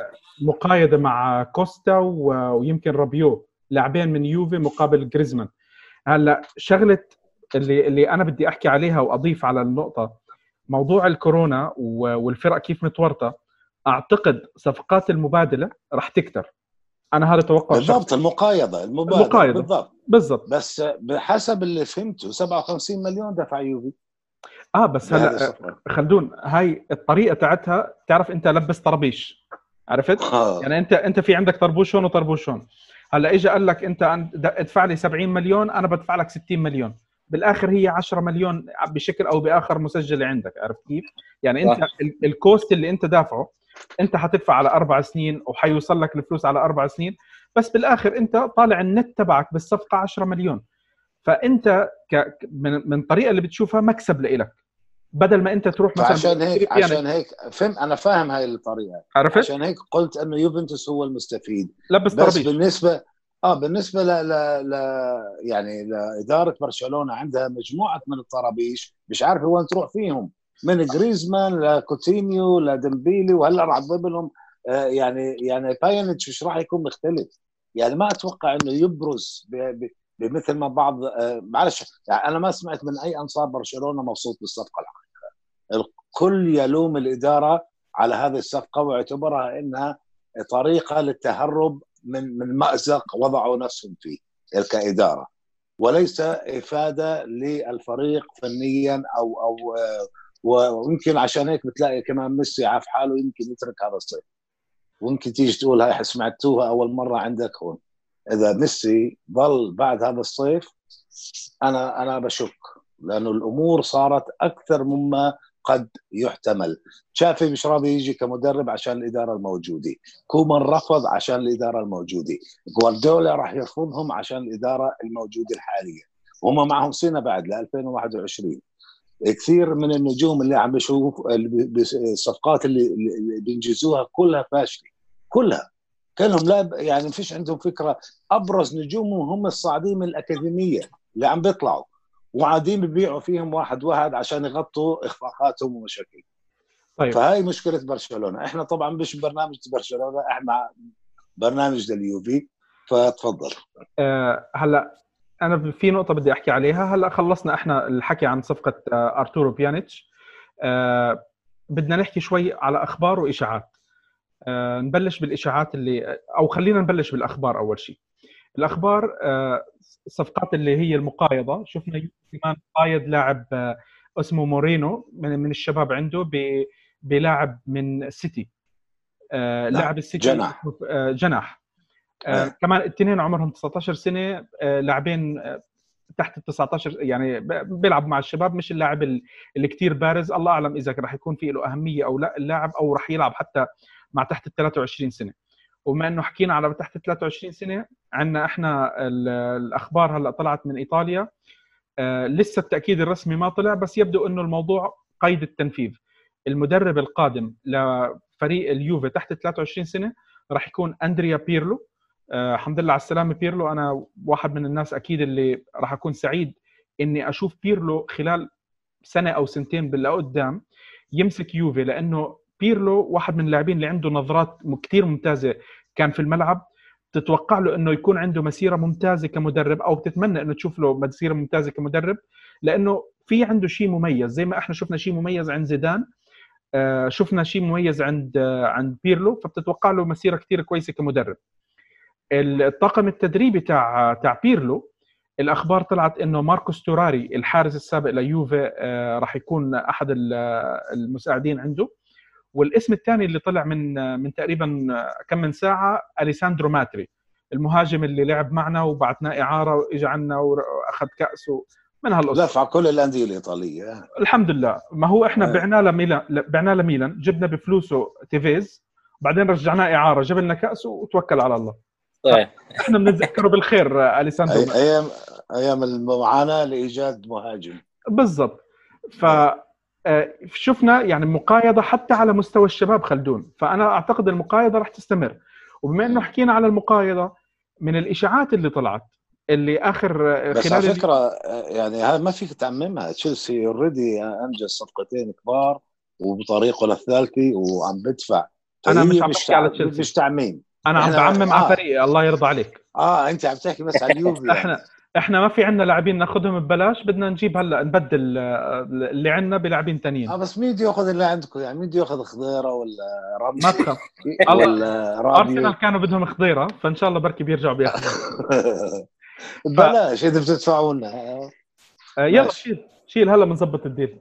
مقايضة مع كوستا ويمكن رابيو لاعبين من يوفي مقابل جريزمان. هلا شغلة اللي اللي أنا بدي أحكي عليها وأضيف على النقطة موضوع الكورونا والفرق كيف متورطة أعتقد صفقات المبادلة راح تكتر. أنا هذا توقع بالضبط المقايضة المبادلة المقايضة. بالضبط. بالضبط. بس بحسب اللي فهمته 57 مليون دفع يوفي. آه بس هلا خلدون هاي الطريقة تاعتها تعرف أنت لبس طربيش عرفت؟ آه. يعني انت أنت في عندك طربوش هون وطربوش هون هلا اجى قال لك أنت ادفع لي 70 مليون أنا بدفع لك 60 مليون. بالآخر هي 10 مليون بشكل أو بآخر مسجلة عندك عرفت كيف؟ يعني أنت ال cost اللي أنت دافعه أنت حتدفع على أربع سنين وحيوصل لك الفلوس على أربع سنين بس بالآخر أنت طالع النت تبعك بالصفقة 10 مليون. فأنت ك من, من الطريقة اللي بتشوفها مكسب لإلك. بدل ما انت تروح مثلا عشان هيك يعني عشان هيك فهم أنا فاهم هاي الطريقة. عرفت؟ عشان هيك قلت إنه يوفنتوس هو المستفيد. لبس بس طربيش. بالنسبة آه بالنسبة ل... ل... ل... يعني لإدارة برشلونة عندها مجموعة من الطرابيش مش عارفه وين تروح فيهم. من جريزمان لكوتينيو لديمبيلي وهلأ راح تضيب لهم آه، يعني يعني باينتش مش راح يكون مختلف. يعني ما أتوقع إنه يبرز بمثل ما بعض آه، معلش يعني أنا ما سمعت من أي أنصار برشلونة مبسوط بالصفقة الحقيقة الكل يلوم الإدارة على هذه الصفقة واعتبرها إنها طريقة للتهرب من من مأزق وضعوا نفسهم فيه كإدارة. وليس إفادة للفريق فنيا أو أو ويمكن عشان هيك بتلاقي كمان ميسي عاف حاله يمكن يترك هذا الصيف. ويمكن تيجي تقول هاي سمعتوها أول مرة عندك هون. إذا ميسي ضل بعد هذا الصيف أنا أنا بشك لأنه الأمور صارت أكثر مما قد يحتمل. شافي مش راضي يجي كمدرب عشان الإدارة الموجودة. كومان رفض عشان الإدارة الموجودة. جوارديولا راح يرفضهم عشان الإدارة الموجودة الحالية. هم معهم سنة بعد ل 2021 كثير من النجوم اللي عم بشوف الصفقات اللي, بينجزوها كلها فاشلة. كلها. كلهم لا يعني ما فيش عندهم فكرة. أبرز نجومهم هم الصاعدين من الأكاديمية اللي عم بيطلعوا. وقاعدين ببيعوا فيهم واحد واحد عشان يغطوا إخفاقاتهم ومشاكلهم. طيب. فهاي مشكلة برشلونة. إحنا طبعا مش برنامج برشلونة إحنا برنامج لليوفي. فتفضل. أه هلا أنا في نقطة بدي أحكي عليها. هلا خلصنا إحنا الحكي عن صفقة آه، أرتورو بيانيتش. أه بدنا نحكي شوي على أخبار وإشاعات. أه نبلش بالإشاعات اللي أو خلينا نبلش بالأخبار أول شيء. الأخبار الصفقات اللي هي المقايضة. شفنا كمان قايد لاعب آه، اسمه مورينو من, من الشباب عنده بلاعب من سيتي. آه، لاعب السيتي جناح. آه، جناح. آه. كمان الاثنين عمرهم 19 سنة لاعبين تحت ال 19 يعني بيلعب مع الشباب مش اللاعب اللي كثير بارز. الله أعلم إذا راح يكون في له أهمية أو لا اللاعب أو راح يلعب حتى مع تحت ال 23 سنة. وبما إنه حكينا على تحت 23 سنة عندنا إحنا الأخبار هلأ طلعت من إيطاليا. آه لسه التأكيد الرسمي ما طلع بس يبدو إنه الموضوع قيد التنفيذ. المدرب القادم لفريق اليوفي تحت 23 سنة راح يكون أندريا بيرلو. آه الحمد لله على السلامة بيرلو. أنا واحد من الناس أكيد اللي راح أكون سعيد إني أشوف بيرلو خلال سنة أو سنتين بالقدام يمسك يوفي لأنه بيرلو واحد من اللاعبين اللي عنده نظرات كثير ممتازة كان في الملعب. تتوقع له إنه يكون عنده مسيرة ممتازة كمدرب أو بتتمنى إنه تشوف له مسيرة ممتازة كمدرب؟ لأنه في عنده شيء مميز زي ما إحنا شفنا شيء مميز عند زيدان آه شفنا شيء مميز عند آه عند بيرلو فبتتوقع له مسيرة كثير كويسة كمدرب. الطاقم التدريبي تاع تاع بيرلو الأخبار طلعت إنه ماركو ستوراري الحارس السابق ليوفي آه راح يكون أحد المساعدين عنده. والاسم الثاني اللي طلع من من تقريبا كم من ساعة أليساندرو ماتري المهاجم اللي لعب معنا وبعثناه إعارة واجى عنا وأخذ كأس من هالقصة. دفع كل الأندية الإيطالية. الحمد لله. ما هو إحنا آه. بعناه لميلان بعناه لميلان جبنا بفلوسه تيفيز بعدين رجعناه إعارة جاب لنا كأس وتوكل على الله. طيب إحنا بنتذكره بالخير أليساندرو. أيام أيام المعاناة لإيجاد مهاجم. بالضبط. ف آه، شفنا يعني مقايضة حتى على مستوى الشباب خلدون. فأنا أعتقد المقايضة راح تستمر. وبما إنه حكينا على المقايضة من الإشاعات اللي طلعت اللي آخر آه، بس على فكرة آه، يعني هذا ما فيك تعممها. تشيلسي اوريدي أنجز صفقتين كبار وبطريقه للثالثه وعم بدفع. أنا مش عم بحكي على تشيلسي. مش تعميم. أنا عم بعمم آه. على فريقي. الله يرضى عليك. آه أنت عم تحكي بس على اليوفي <laughs> يعني. إحنا إحنا ما في عندنا لاعبين ناخذهم ببلاش بدنا نجيب هلأ نبدل اللي عندنا بلاعبين ثانيين آه بس مين بده ياخذ اللي عندكم؟ يعني مين بده ياخذ خضيرة ولا رامي ما تخاف. <laughs> أرسنال كانوا بدهم خضيرة فإن شاء الله بركي بيرجعوا بياخذوا. <laughs> بلاش إذا بتدفعوا لنا. آه، يلا شيل شيل هلأ بنظبط الديل.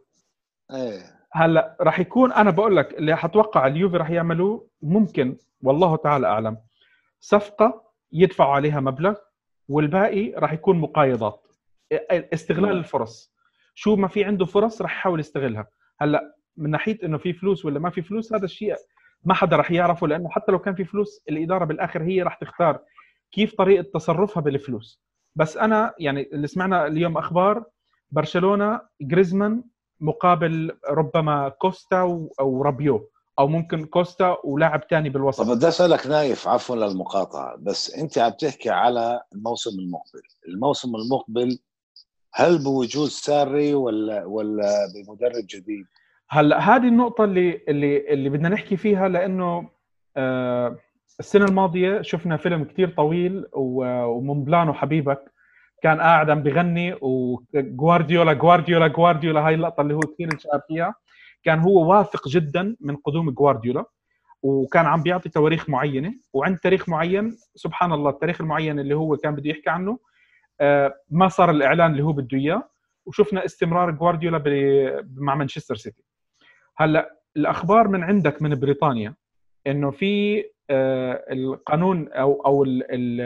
إيه. هلأ راح يكون أنا بقول لك اللي حتوقع اليوفي راح يعملوه ممكن والله تعالى أعلم صفقة يدفعوا عليها مبلغ والباقي راح يكون مقايضات. استغلال الفرص. شو ما في عنده فرص راح يحاول يستغلها. هلا من ناحية إنه في فلوس ولا ما في فلوس هذا الشيء ما حدا راح يعرفه لأنه حتى لو كان في فلوس الإدارة بالآخر هي راح تختار كيف طريقة تصرفها بالفلوس. بس أنا يعني اللي سمعنا اليوم أخبار برشلونة جريزمان مقابل ربما كوستا أو رابيو. أو ممكن كوستا ولاعب ثاني بالوسط. طب بدي أسألك نايف عفوا للمقاطعة بس أنت عم تحكي على الموسم المقبل. الموسم المقبل هل بوجود ساري ولا ولا بمدرب جديد؟ هلأ هذه النقطة اللي اللي اللي بدنا نحكي فيها لأنه آه السنة الماضية شفنا فيلم كتير طويل ومومبلانو حبيبك كان قاعد عم بغني وجوارديولا جوارديولا جوارديولا هاي اللقطة اللي هو كثير انشهر فيها. كان هو واثق جدا من قدوم جوارديولا وكان عم بيعطي تواريخ معينة. وعند تاريخ معين سبحان الله التاريخ المعين اللي هو كان بده يحكي عنه آه، ما صار الإعلان اللي هو بده إياه. وشفنا استمرار جوارديولا مع مانشستر سيتي. هلأ الأخبار من عندك من بريطانيا إنه في آه، القانون أو أو ال ال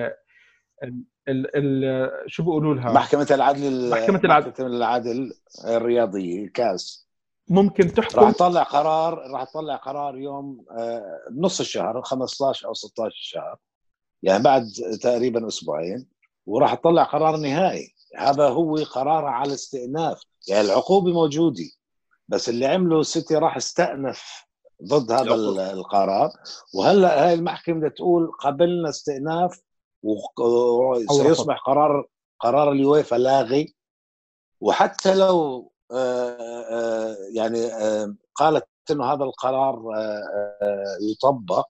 ال ال شو بيقولوا لها؟ محكمة العدل محكمة العدل. محكمة العدل الرياضية الكاس ممكن تحكم. راح تطلع قرار راح تطلع قرار يوم آه، نص الشهر 15 أو 16 شهر يعني بعد تقريبا أسبوعين وراح تطلع قرار نهائي. هذا هو قرار على استئناف. يعني العقوبة موجودة بس اللي عمله السيتي راح استأنف ضد هذا. القرار. وهلأ هاي المحكمة بدها تقول قبلنا استئناف وسيصبح قرار قرار اليويفا لاغي. وحتى لو يعني آه، قالت إنه هذا القرار آه، آه، يطبق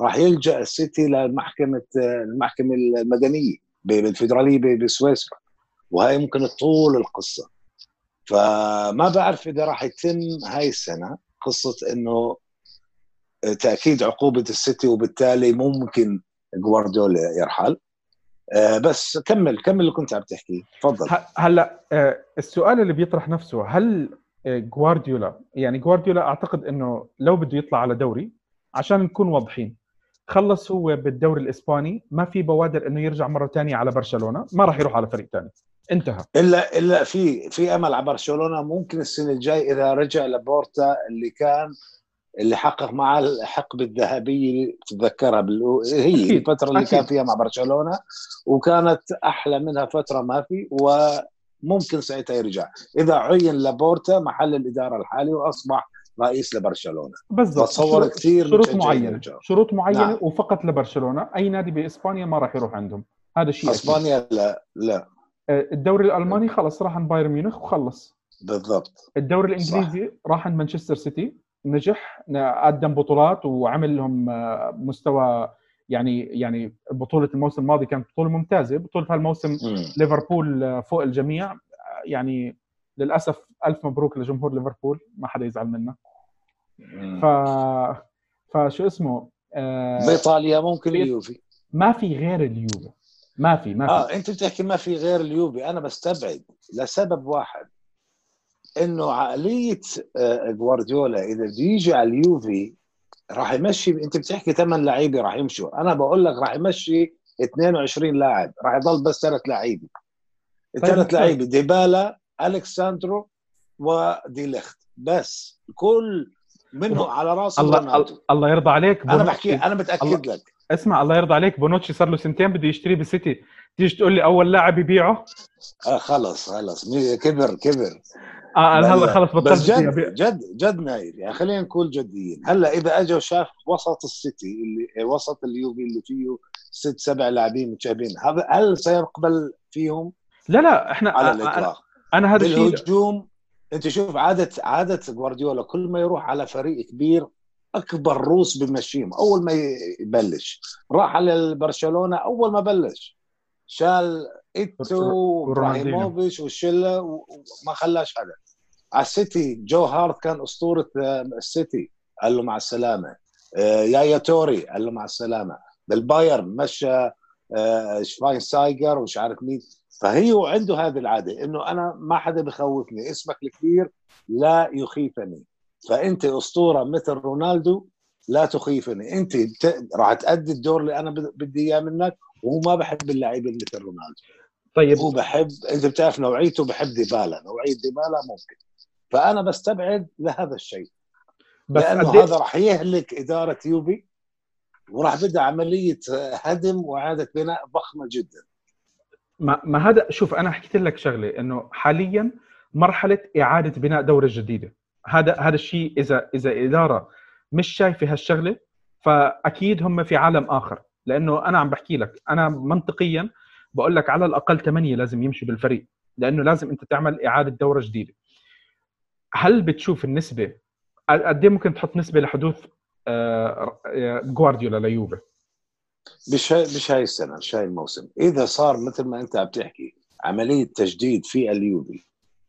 راح يلجأ السيتي لمحكمه آه، المحكمة المدنية ب- بسويسرا وهي ممكن تطول القصة. فما بعرف إذا راح يتم هاي السنة قصة إنه تأكيد عقوبة السيتي وبالتالي ممكن جوارديولا يرحل. آه، بس كمل كمل اللي كنت عم تحكيه تفضل. هلأ آه، السؤال اللي بيطرح نفسه هل آه، جوارديولا يعني جوارديولا أعتقد إنه لو بده يطلع على دوري عشان نكون واضحين خلص هو بالدوري الإسباني ما في بوادر إنه يرجع مرة ثانية على برشلونة ما راح يروح على فريق ثاني انتهى. إلا إلا في في أمل على برشلونة ممكن السنة الجاي إذا رجع لبورتا اللي كان اللي حقق معاه الحقبه الذهبيه تتذكرها بالأو... هي أكيد، الفترة اللي أكيد. كان فيها مع برشلونة وكانت أحلى منها فترة ما في وممكن ساعتها يرجع. إذا عين لبورتا محل الإدارة الحالي وأصبح رئيس لبرشلونة. بالضبط. بتصور شروط- كثير شروط معينة. يرجعوا. شروط معينة نعم. وفقط لبرشلونة. أي نادي بإسبانيا ما راح يروح عندهم. هذا شيء أكيد. إسبانيا لا لا. آه، الدوري الألماني خلص راح عند بايرن ميونخ وخلص. بالضبط. الدوري الإنجليزي راح عند مانشستر سيتي. نجح قدم بطولات وعمل لهم آه، مستوى يعني يعني بطولة الموسم الماضي كانت بطولة ممتازة. بطولة هالموسم. ليفربول آه، فوق الجميع. آه، يعني للأسف ألف مبروك لجمهور ليفربول ما حدا يزعل منا. ف فشو اسمه آه، بإيطاليا ممكن اليوفي. ما في غير اليوفي. ما في ما في. آه أنت بتحكي ما في غير اليوفي. أنا بستبعد لسبب واحد. إنه عقلية آه، جوارديولا إذا بده يجي على اليوفي راح يمشي أنت بتحكي ثمان لعيبة راح يمشوا. أنا بقول لك راح يمشي 22 لاعب راح يضل بس ثلاث لعيبة. الثلاث طيب. لعيبة ديبالا الكساندرو ودي ليخت. بس كل منهم على رأس الله رونالدو. الله يرضى عليك أنا بونوتشي- بحكي أنا متأكد لك. اسمع الله يرضى عليك بونوتشي صار له سنتين بده يشتريه بالسيتي تيجي تقول لي أول لاعب يبيعه؟ آه خلص خلص. كبر كبر. آه أنا هلا لا، خلص بس بطلت جد. جد جد نايف يعني خلينا نكون جديين. هلا إذا اجى وشاف وسط السيتي اللي وسط اليوفي اللي فيه ست سبع لاعبين متشابهين هذا هل سيقبل فيهم؟ لا لا إحنا على الإطلاق. أنا هذا الشيء بالهجوم أنت شوف عاده عادة جوارديولا كل ما يروح على فريق كبير أكبر روس بمشيهم. أول ما يبلش. راح على برشلونة أول ما بلش. شال إيتو. وابراهيموفيتش والشله وما خلاش حدا. على السيتي جو هارت كان أسطورة آه، السيتي قال له مع السلامة. آه، يايا توري قال له مع السلامة. بالبايرن مشى آه، شفاينسايجر ومش عارف مين. فهي عنده هذه العادة إنه أنا ما حدا بخوفني. اسمك الكبير لا يخيفني. فأنت أسطورة مثل رونالدو لا تخيفني. انت. راح تأدي الدور اللي أنا بد- بدي إياه منك وهو ما بحب اللعيبة اللي مثل رونالدو. طيب. هو بحب أنت بتعرف نوعيته بحب ديبالا. نوعية ديبالا ممكن. فأنا بستبعد لهذا الشيء. بس لأنه إيه- هذا راح يهلك إدارة يوفي وراح بدأ عملية هدم وإعادة بناء ضخمة جدا. ما, ما هذا شوف أنا حكيت لك شغلة إنه حاليا مرحلة إعادة بناء دوره جديده هذا هذا الشيء إذا إذا إدارة مش شايفة هالشغلة فأكيد هم في عالم آخر. لأنه أنا عم بحكي لك أنا منطقيا بقول لك على الأقل ثمانيه لازم يمشوا بالفريق لأنه لازم أنت تعمل إعادة دورة جديدة. هل بتشوف النسبة قد إيه ممكن تحط نسبة لحدوث آه، آه، جوارديولا ليوفي؟ مش مش هاي السنة مش هاي الموسم. إذا صار مثل ما أنت عم تحكي عملية تجديد في اليوفي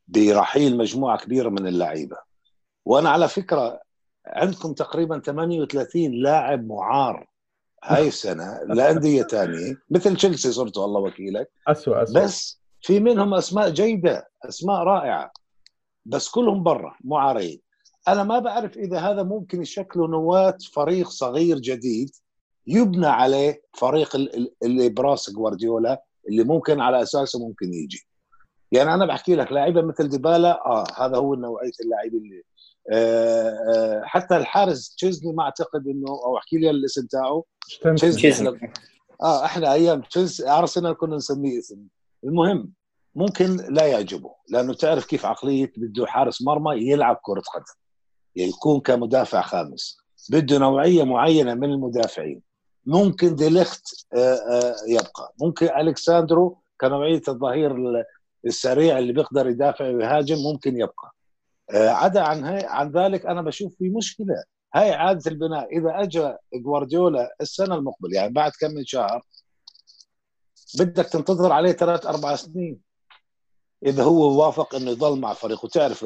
برحيل مجموعة كبيرة من اللعيبة. وأنا على فكرة عندكم تقريبا 38 لاعب معار هاي <laughs> السنة لأندية ثانية مثل تشيلسي صرتوا الله وكيلك. اسوء اسوء بس في منهم أسماء جيدة أسماء رائعة بس كلهم برا معارين. أنا ما بعرف إذا هذا ممكن يشكله نواة فريق صغير جديد يبنى عليه فريق ال- ال- اللي براس جوارديولا اللي ممكن على أساسه ممكن يجي. يعني أنا بحكي لك لاعيبه مثل ديبالا آه هذا هو نوعية اللاعب اللي حتى الحارس تشيزني ما أعتقد إنه أو أحكي لي الاسم تاعه. تشيزني. آه إحنا أيام تشيز أرسنال كنا نسميه اسم. المهم ممكن لا يعجبه لأنه تعرف كيف عقلية بده حارس مرمى يلعب كرة قدم. يعني يكون كمدافع خامس. بده نوعية معينة من المدافعين. ممكن ديليخت يبقى. ممكن ألكساندرو كنوعية الظهير السريع اللي بيقدر يدافع ويهاجم ممكن يبقى. عدا عن هي عن ذلك أنا بشوف في مشكلة. هاي اعاده البناء إذا اجى جوارديولا السنة المقبلة يعني بعد كم من شهر بدك تنتظر عليه ثلاث أربع سنين. إذا هو وافق إنه يضل مع فريقه تعرف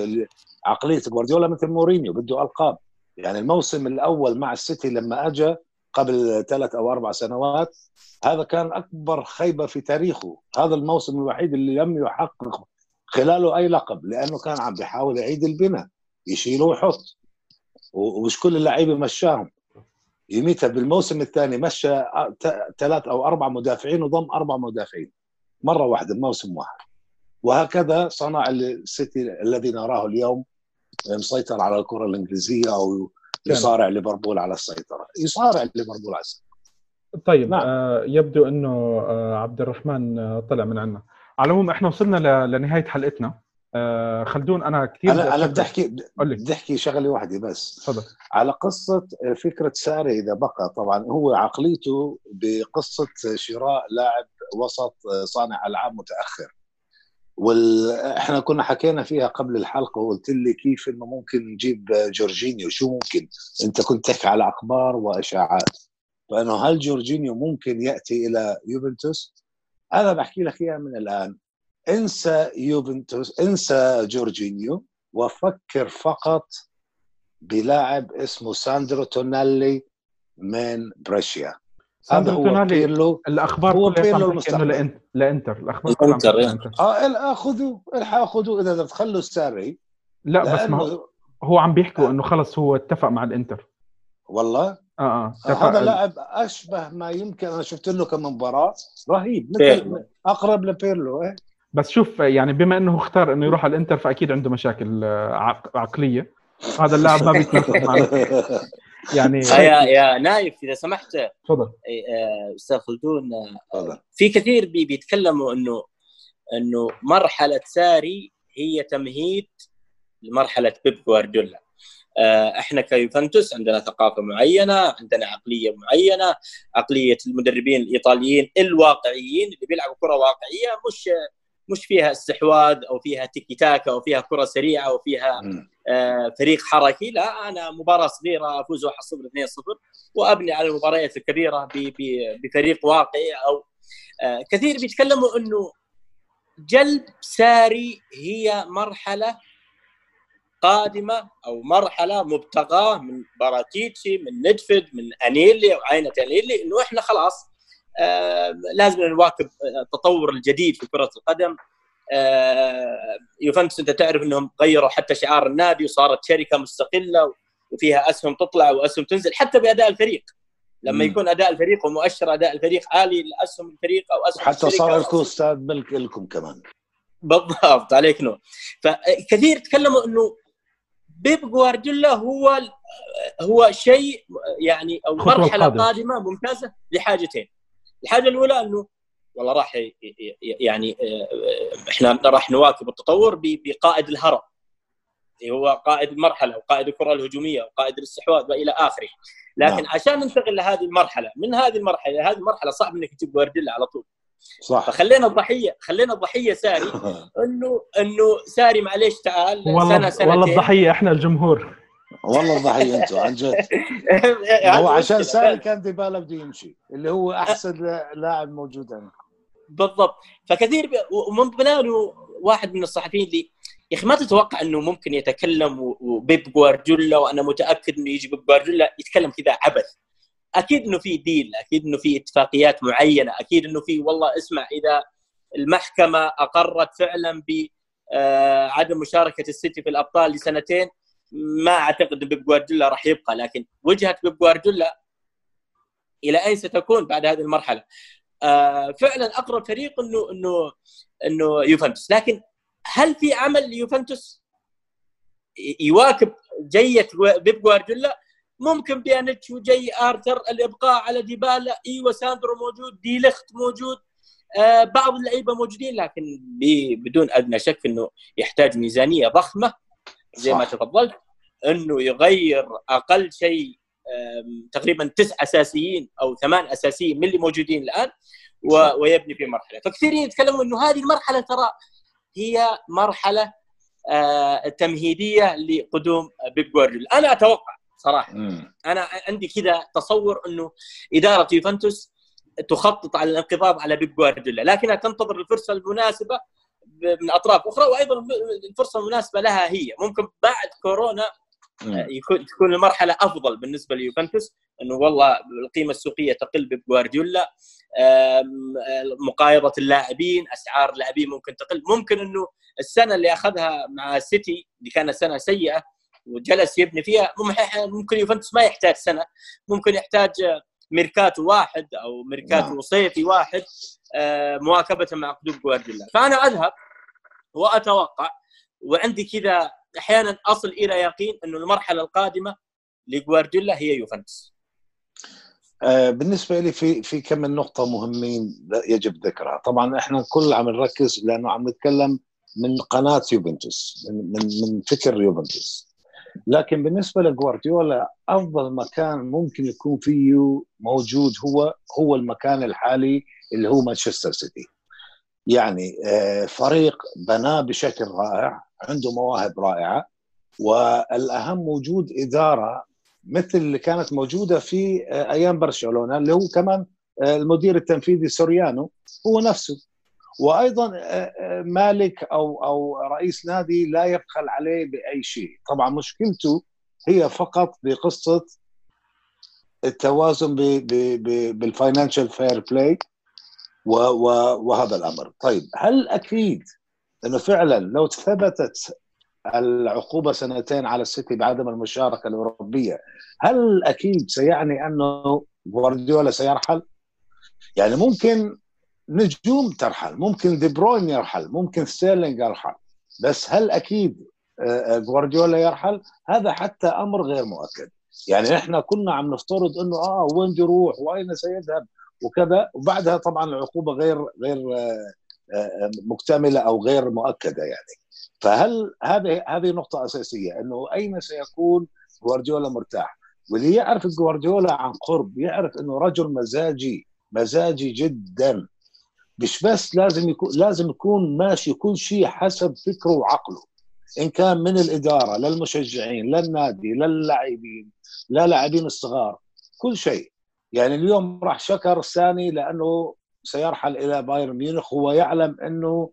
عقلية جوارديولا مثل مورينيو بده ألقاب. يعني الموسم الأول مع السيتي لما اجى قبل ثلاث أو أربع سنوات هذا كان أكبر خيبة في تاريخه. هذا الموسم الوحيد اللي لم يحقق خلاله أي لقب لأنه كان عم بيحاول يعيد البناء يشيل ويحط. ومش كل اللعيبة مشاهم. يميتها بالموسم الثاني مشى ثلاث أو أربع مدافعين وضم أربع مدافعين. مرة واحدة بموسم واحد. وهكذا صنع السيتي الذي نراه اليوم مسيطر على الكرة الإنجليزية أو يصارع ليفربول على السيطرة. يصارع ليفربول على السيطرة. طيب نعم. آه يبدو إنه آه عبد الرحمن آه طلع من عندنا على العموم إحنا وصلنا لنهاية حلقتنا. آه خلدون أنا كثير أنا أنا بدي احكي بدي أحكي شغلة واحدة بس. تفضل. على قصة فكرة ساري إذا بقى طبعا هو عقليته بقصة شراء لاعب وسط صانع ألعاب متأخر. وإحنا كنا حكينا فيها قبل الحلقة وقلت لي كيف إنه ممكن نجيب جورجينيو شو ممكن؟ أنت كنت تحكي على أخبار وأشاعات. فإنه هل جورجينيو ممكن يأتي إلى يوفنتوس؟ أنا بحكي لك إياها من الآن. انسى يوفنتوس انسى جورجينيو وفكر فقط بلاعب اسمه ساندرو تونالي من بريشيا. هذا هو بيرلو الأخبار هو بيرلو انه لإنتر. الأخبار لإنتر آه خذوا خذوا إذا بدك تخلوا الساري لا بس ما هو, هو عم بيحكوا إنه خلص هو اتفق مع الإنتر. والله؟ آه آه. هذا لاعب أشبه ما يمكن أنا شفت له كم مباراة. رهيب مثل أقرب لبيرلو إيه. بس شوف يعني بما إنه اختار إنه يروح على الإنتر فأكيد عنده مشاكل عقلية. هذا اللاعب ما بيتناسب مع <laughs> يعني يا يا نايف إذا سمحت. تفضل. آه، أستاذ خلدون آه، في كثير بي بيتكلموا إنه إنه مرحلة ساري هي تمهيد لمرحلة بيب جوارديولا. آه، إحنا كيوفنتوس عندنا ثقافة معينة، عندنا عقلية معينة، عقلية المدربين الإيطاليين الواقعيين اللي بيلعبوا كرة واقعية مش مش فيها استحواذ أو فيها تيكي تاكا أو فيها كرة سريعة أو فيها آه فريق حركي لا أنا مباراة صغيرة أفوز 1-0 2-0 وأبني على المباريات الكبيرة بفريق واقعي أو آه كثير بيتكلموا إنه جلب ساري هي مرحلة قادمة أو مرحلة مبتغاة من باراتيتشي من ندفد من انيلي أو عينة انيلي إنه إحنا خلاص آه لازم نواكب التطور الجديد في كرة القدم. آه يوفنتوس أنت تعرف إنهم غيروا حتى شعار النادي وصارت شركة مستقلة وفيها أسهم تطلع وأسهم تنزل حتى بأداء الفريق. لما يكون أداء الفريق ومؤشر أداء الفريق عالي لأسهم الفريق أو أسهم حتى صار لكم أستاذ ملك لكم كمان. بالضبط عليك نور. فكثير تكلموا إنه بيب جوارديولا هو هو شيء يعني أو مرحلة قادم. قادمة ممتازة لحاجتين الحاجة الأولى أنه والله راح يعني إحنا راح نواكب التطور بقائد الهرم اللي هو قائد المرحله وقائد الكرة الهجومية وقائد الاستحواذ وإلى آخره لكن نعم. عشان ننتقل لهذه المرحلة من هذه المرحلة هذه المرحله صعب إنك تجيب جوارديولا على طول صح. فخلينا الضحية خلينا الضحية ساري. <laughs> إنه إنه ساري معليش تعال والله سنه سنتين. والله الضحية إحنا الجمهور. والله الضحية أنتم عن جد. <laughs> هو عشان ساري كان ديبالا بده يمشي اللي هو أحسن لاعب موجود عندكم بالضبط. فكثير ومن بنانه واحد من الصحفيين اللي يا أخي ما تتوقع إنه ممكن يتكلم وبيب جوارديولا وأنا متأكد إنه يجي بيب جوارديولا يتكلم كذا عبث. أكيد إنه في ديل أكيد إنه في اتفاقيات معينة أكيد إنه في والله اسمع إذا المحكمة أقرت فعلا ب عدم مشاركة السيتي في الأبطال لسنتين ما أعتقد بيب جوارديولا راح يبقى لكن وجهة بيب جوارديولا إلى أين ستكون بعد هذه المرحلة؟ آه فعلا أقرب فريق إنه إنه إنه يوفنتوس لكن هل في عمل ليوفنتوس؟ يواكب جية بيب جوارديولا ممكن بيانيتش وجاي ارثر الابقاء على ديبالا أيوه ساندرو موجود دي لخت موجود آه بعض اللعيبة موجودين لكن بدون ادنى شك انه يحتاج ميزانية ضخمة زي. ما تفضلت انه يغير أقل شيء تقريبا تسع أساسيين أو ثمان أساسيين من اللي موجودين الآن ويبني في مرحلة. فكثيرين يتكلمون إنه هذه المرحلة ترى هي مرحلة آه، تمهيدية لقدوم بيب جوارديولا. أنا أتوقع صراحة. مم. أنا عندي كذا تصور إنه إدارة يوفنتوس تخطط على الانقضاض على بيب جوارديولا لكنها تنتظر الفرصة المناسبة من أطراف أخرى وأيضا الفرصة المناسبة لها هي. ممكن بعد كورونا يكون تكون المرحلة أفضل بالنسبة ليوفنتوس إنه والله القيمة السوقية تقل بجوارديولا مقايضة اللاعبين أسعار اللاعبين ممكن تقل. ممكن إنه السنة اللي أخذها مع سيتي اللي كانت سنة سيئة وجلس يبني فيها ممكن يوفنتوس ما يحتاج سنة. ممكن يحتاج ميركاتو واحد أو ميركاتو نعم. صيفي واحد مواكبه مع قدوم جوارديولا. فأنا أذهب وأتوقع وعندي كذا أحيانا أصل إلى يقين إنه المرحلة القادمة لجوارديولا هي يوفنتوس. آه، بالنسبة لي في في كم من نقطة مهمين يجب ذكرها. طبعا إحنا كل عم نركز لأنه عم نتكلم من قناة يوفنتوس من من من فكر يوفنتوس. لكن بالنسبة لجوارديولا أفضل مكان ممكن يكون فيه موجود هو هو المكان الحالي اللي هو مانشستر سيتي. يعني آه، فريق بناه بشكل رائع عنده مواهب رائعة والأهم وجود إدارة مثل اللي كانت موجودة في آه، أيام برشلونة اللي هو كمان آه، المدير التنفيذي سوريانو هو نفسه. وأيضا مالك أو أو رئيس نادي لا يبخل عليه بأي شيء طبعا مشكلته هي فقط بقصة التوازن بال financial fair play وهذا الأمر طيب هل أكيد أنه فعلا لو ثبتت العقوبة سنتين على السيتي بعدم المشاركة الأوروبية هل أكيد سيعني أنه جوارديولا سيرحل؟ يعني ممكن نجوم ترحل ممكن دي بروين يرحل ممكن ستيرلينج يرحل بس هل أكيد آه، جوارديولا يرحل؟ هذا حتى أمر غير مؤكد. يعني إحنا كنا عم نفترض إنه آه وين يروح وأين سيذهب؟ وكذا. وبعدها طبعا العقوبة غير غير آه، آه، مكتملة أو غير مؤكدة يعني. فهل هذه هذه نقطة أساسية إنه أين سيكون جوارديولا مرتاح؟ واللي يعرف جوارديولا عن قرب يعرف إنه رجل مزاجي مزاجي جدا. مش بس لازم يكون لازم يكون ماشي كل شيء حسب فكره وعقله. إن كان من الإدارة للمشجعين للنادي للاعبين للاعبين الصغار كل شيء. يعني اليوم راح شكر الثاني لأنه سيرحل إلى بايرن ميونخ. هو يعلم إنه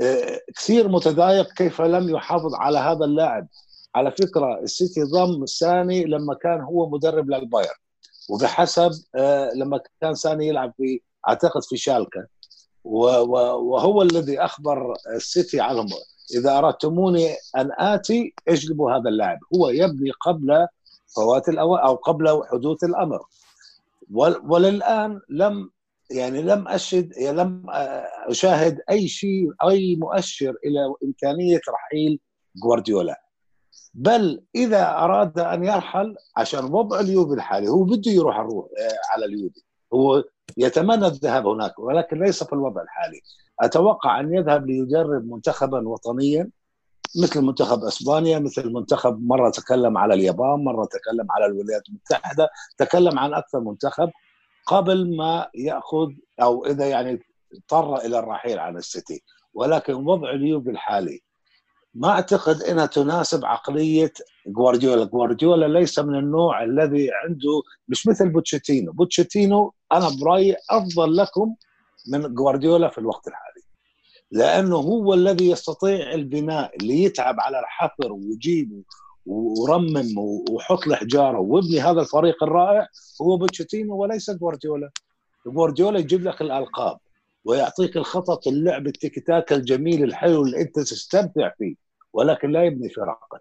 آه، كثير متضايق كيف لم يحافظ على هذا اللاعب. على فكرة السيتي ضم ساني لما كان هو مدرب للبايرن. وبحسب آه، لما كان ساني يلعب في أعتقد في شالكة. وهو الذي أخبر السيتي عنهم. إذا اردتموني أن آتي أجلبوا هذا اللاعب. هو يبني قبل فوات الأوان أو قبل حدوث الأمر. وللآن لم يعني لم اشهد لم أشاهد أي شيء أي مؤشر إلى إمكانية رحيل جوارديولا بل إذا أراد أن يرحل عشان وضع اليوفي الحالي هو بده يروح الروح على اليوفي. هو يتمنى الذهاب هناك ولكن ليس في الوضع الحالي. أتوقع أن يذهب ليدرب منتخبا وطنيا مثل منتخب إسبانيا مثل منتخب مرة تكلم على اليابان مرة تكلم على الولايات المتحدة تكلم عن أكثر منتخب قبل ما يأخذ أو إذا يعني اضطر إلى الرحيل عن السيتي. ولكن وضع اليوفي الحالي ما أعتقد إنها تناسب عقلية جوارديولا، جوارديولا ليس من النوع الذي عنده مش مثل بوتشيتينو، بوتشيتينو أنا برأيي أفضل لكم من جوارديولا في الوقت الحالي. لأنه هو الذي يستطيع البناء اللي يتعب على الحفر ويجيب ورمم وحط الحجاره وابني هذا الفريق الرائع هو بوتشيتينو وليس جوارديولا جوارديولا يجيب لك الألقاب ويعطيك الخطط اللعب التيكي تاكا الجميل الحلو اللي أنت تستمتع فيه ولكن لا يبني فرقا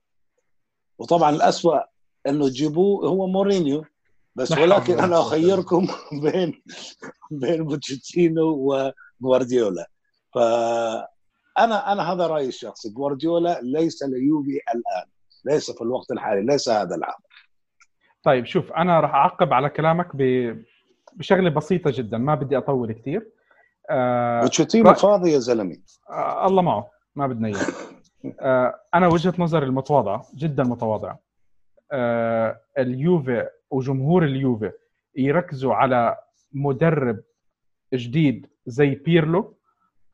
وطبعا الأسوأ إنه تجيبوه هو مورينيو بس ولكن أنا أخيركم <laughs> بين بين بوتشيتينو وجوارديولا فأنا أنا هذا رأيي الشخصي. جوارديولا ليس ليوفي الآن. ليس في الوقت الحالي. ليس هذا العام. طيب شوف أنا راح أعقب على كلامك. بشغلة بسيطة جدا. ما بدي أطول كثير آه بتشوتيني فاضي يا زلمه آه الله معه. ما بدنا إياه. آه أنا وجهة نظري المتواضعة جدا متواضعة. آه اليوفي وجمهور اليوفي يركزوا على مدرب جديد زي بيرلو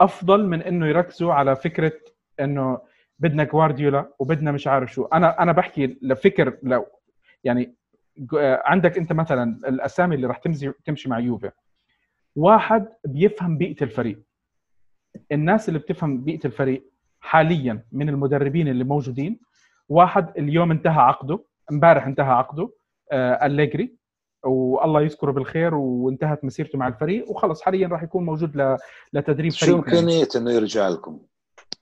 أفضل من إنه يركزوا على فكرة إنه بدنا جوارديولا وبدنا مش عارف شو. أنا أنا بحكي لفكر لو يعني عندك أنت مثلا الأسامي اللي راح تمشي تمشي مع يوفي. واحد بيفهم بيئة الفريق. الناس اللي بتفهم بيئة الفريق حاليا من المدربين اللي موجودين واحد اليوم انتهى عقده امبارح انتهى عقده أليجري والله يذكره بالخير وانتهت مسيرته مع الفريق وخلص حاليا راح يكون موجود لتدريب فريق شو امكانية إنه يرجع لكم؟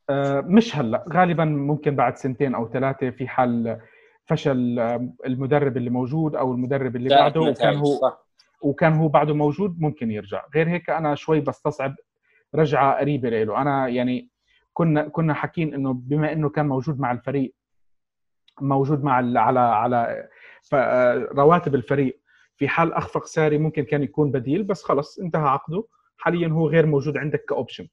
آه مش هلأ غالبا ممكن بعد سنتين أو ثلاثة في حال فشل المدرب اللي موجود أو المدرب اللي بعده وكان هو صح. وكان هو بعده موجود ممكن يرجع غير هيك أنا شوي بستصعب رجعة قريبة له أنا يعني كنا كنا حاكين إنه بما إنه كان موجود مع الفريق موجود مع على على رواتب الفريق في حال أخفق ساري ممكن كان يكون بديل بس خلص انتهى عقده. حاليا هو غير موجود عندك ك option.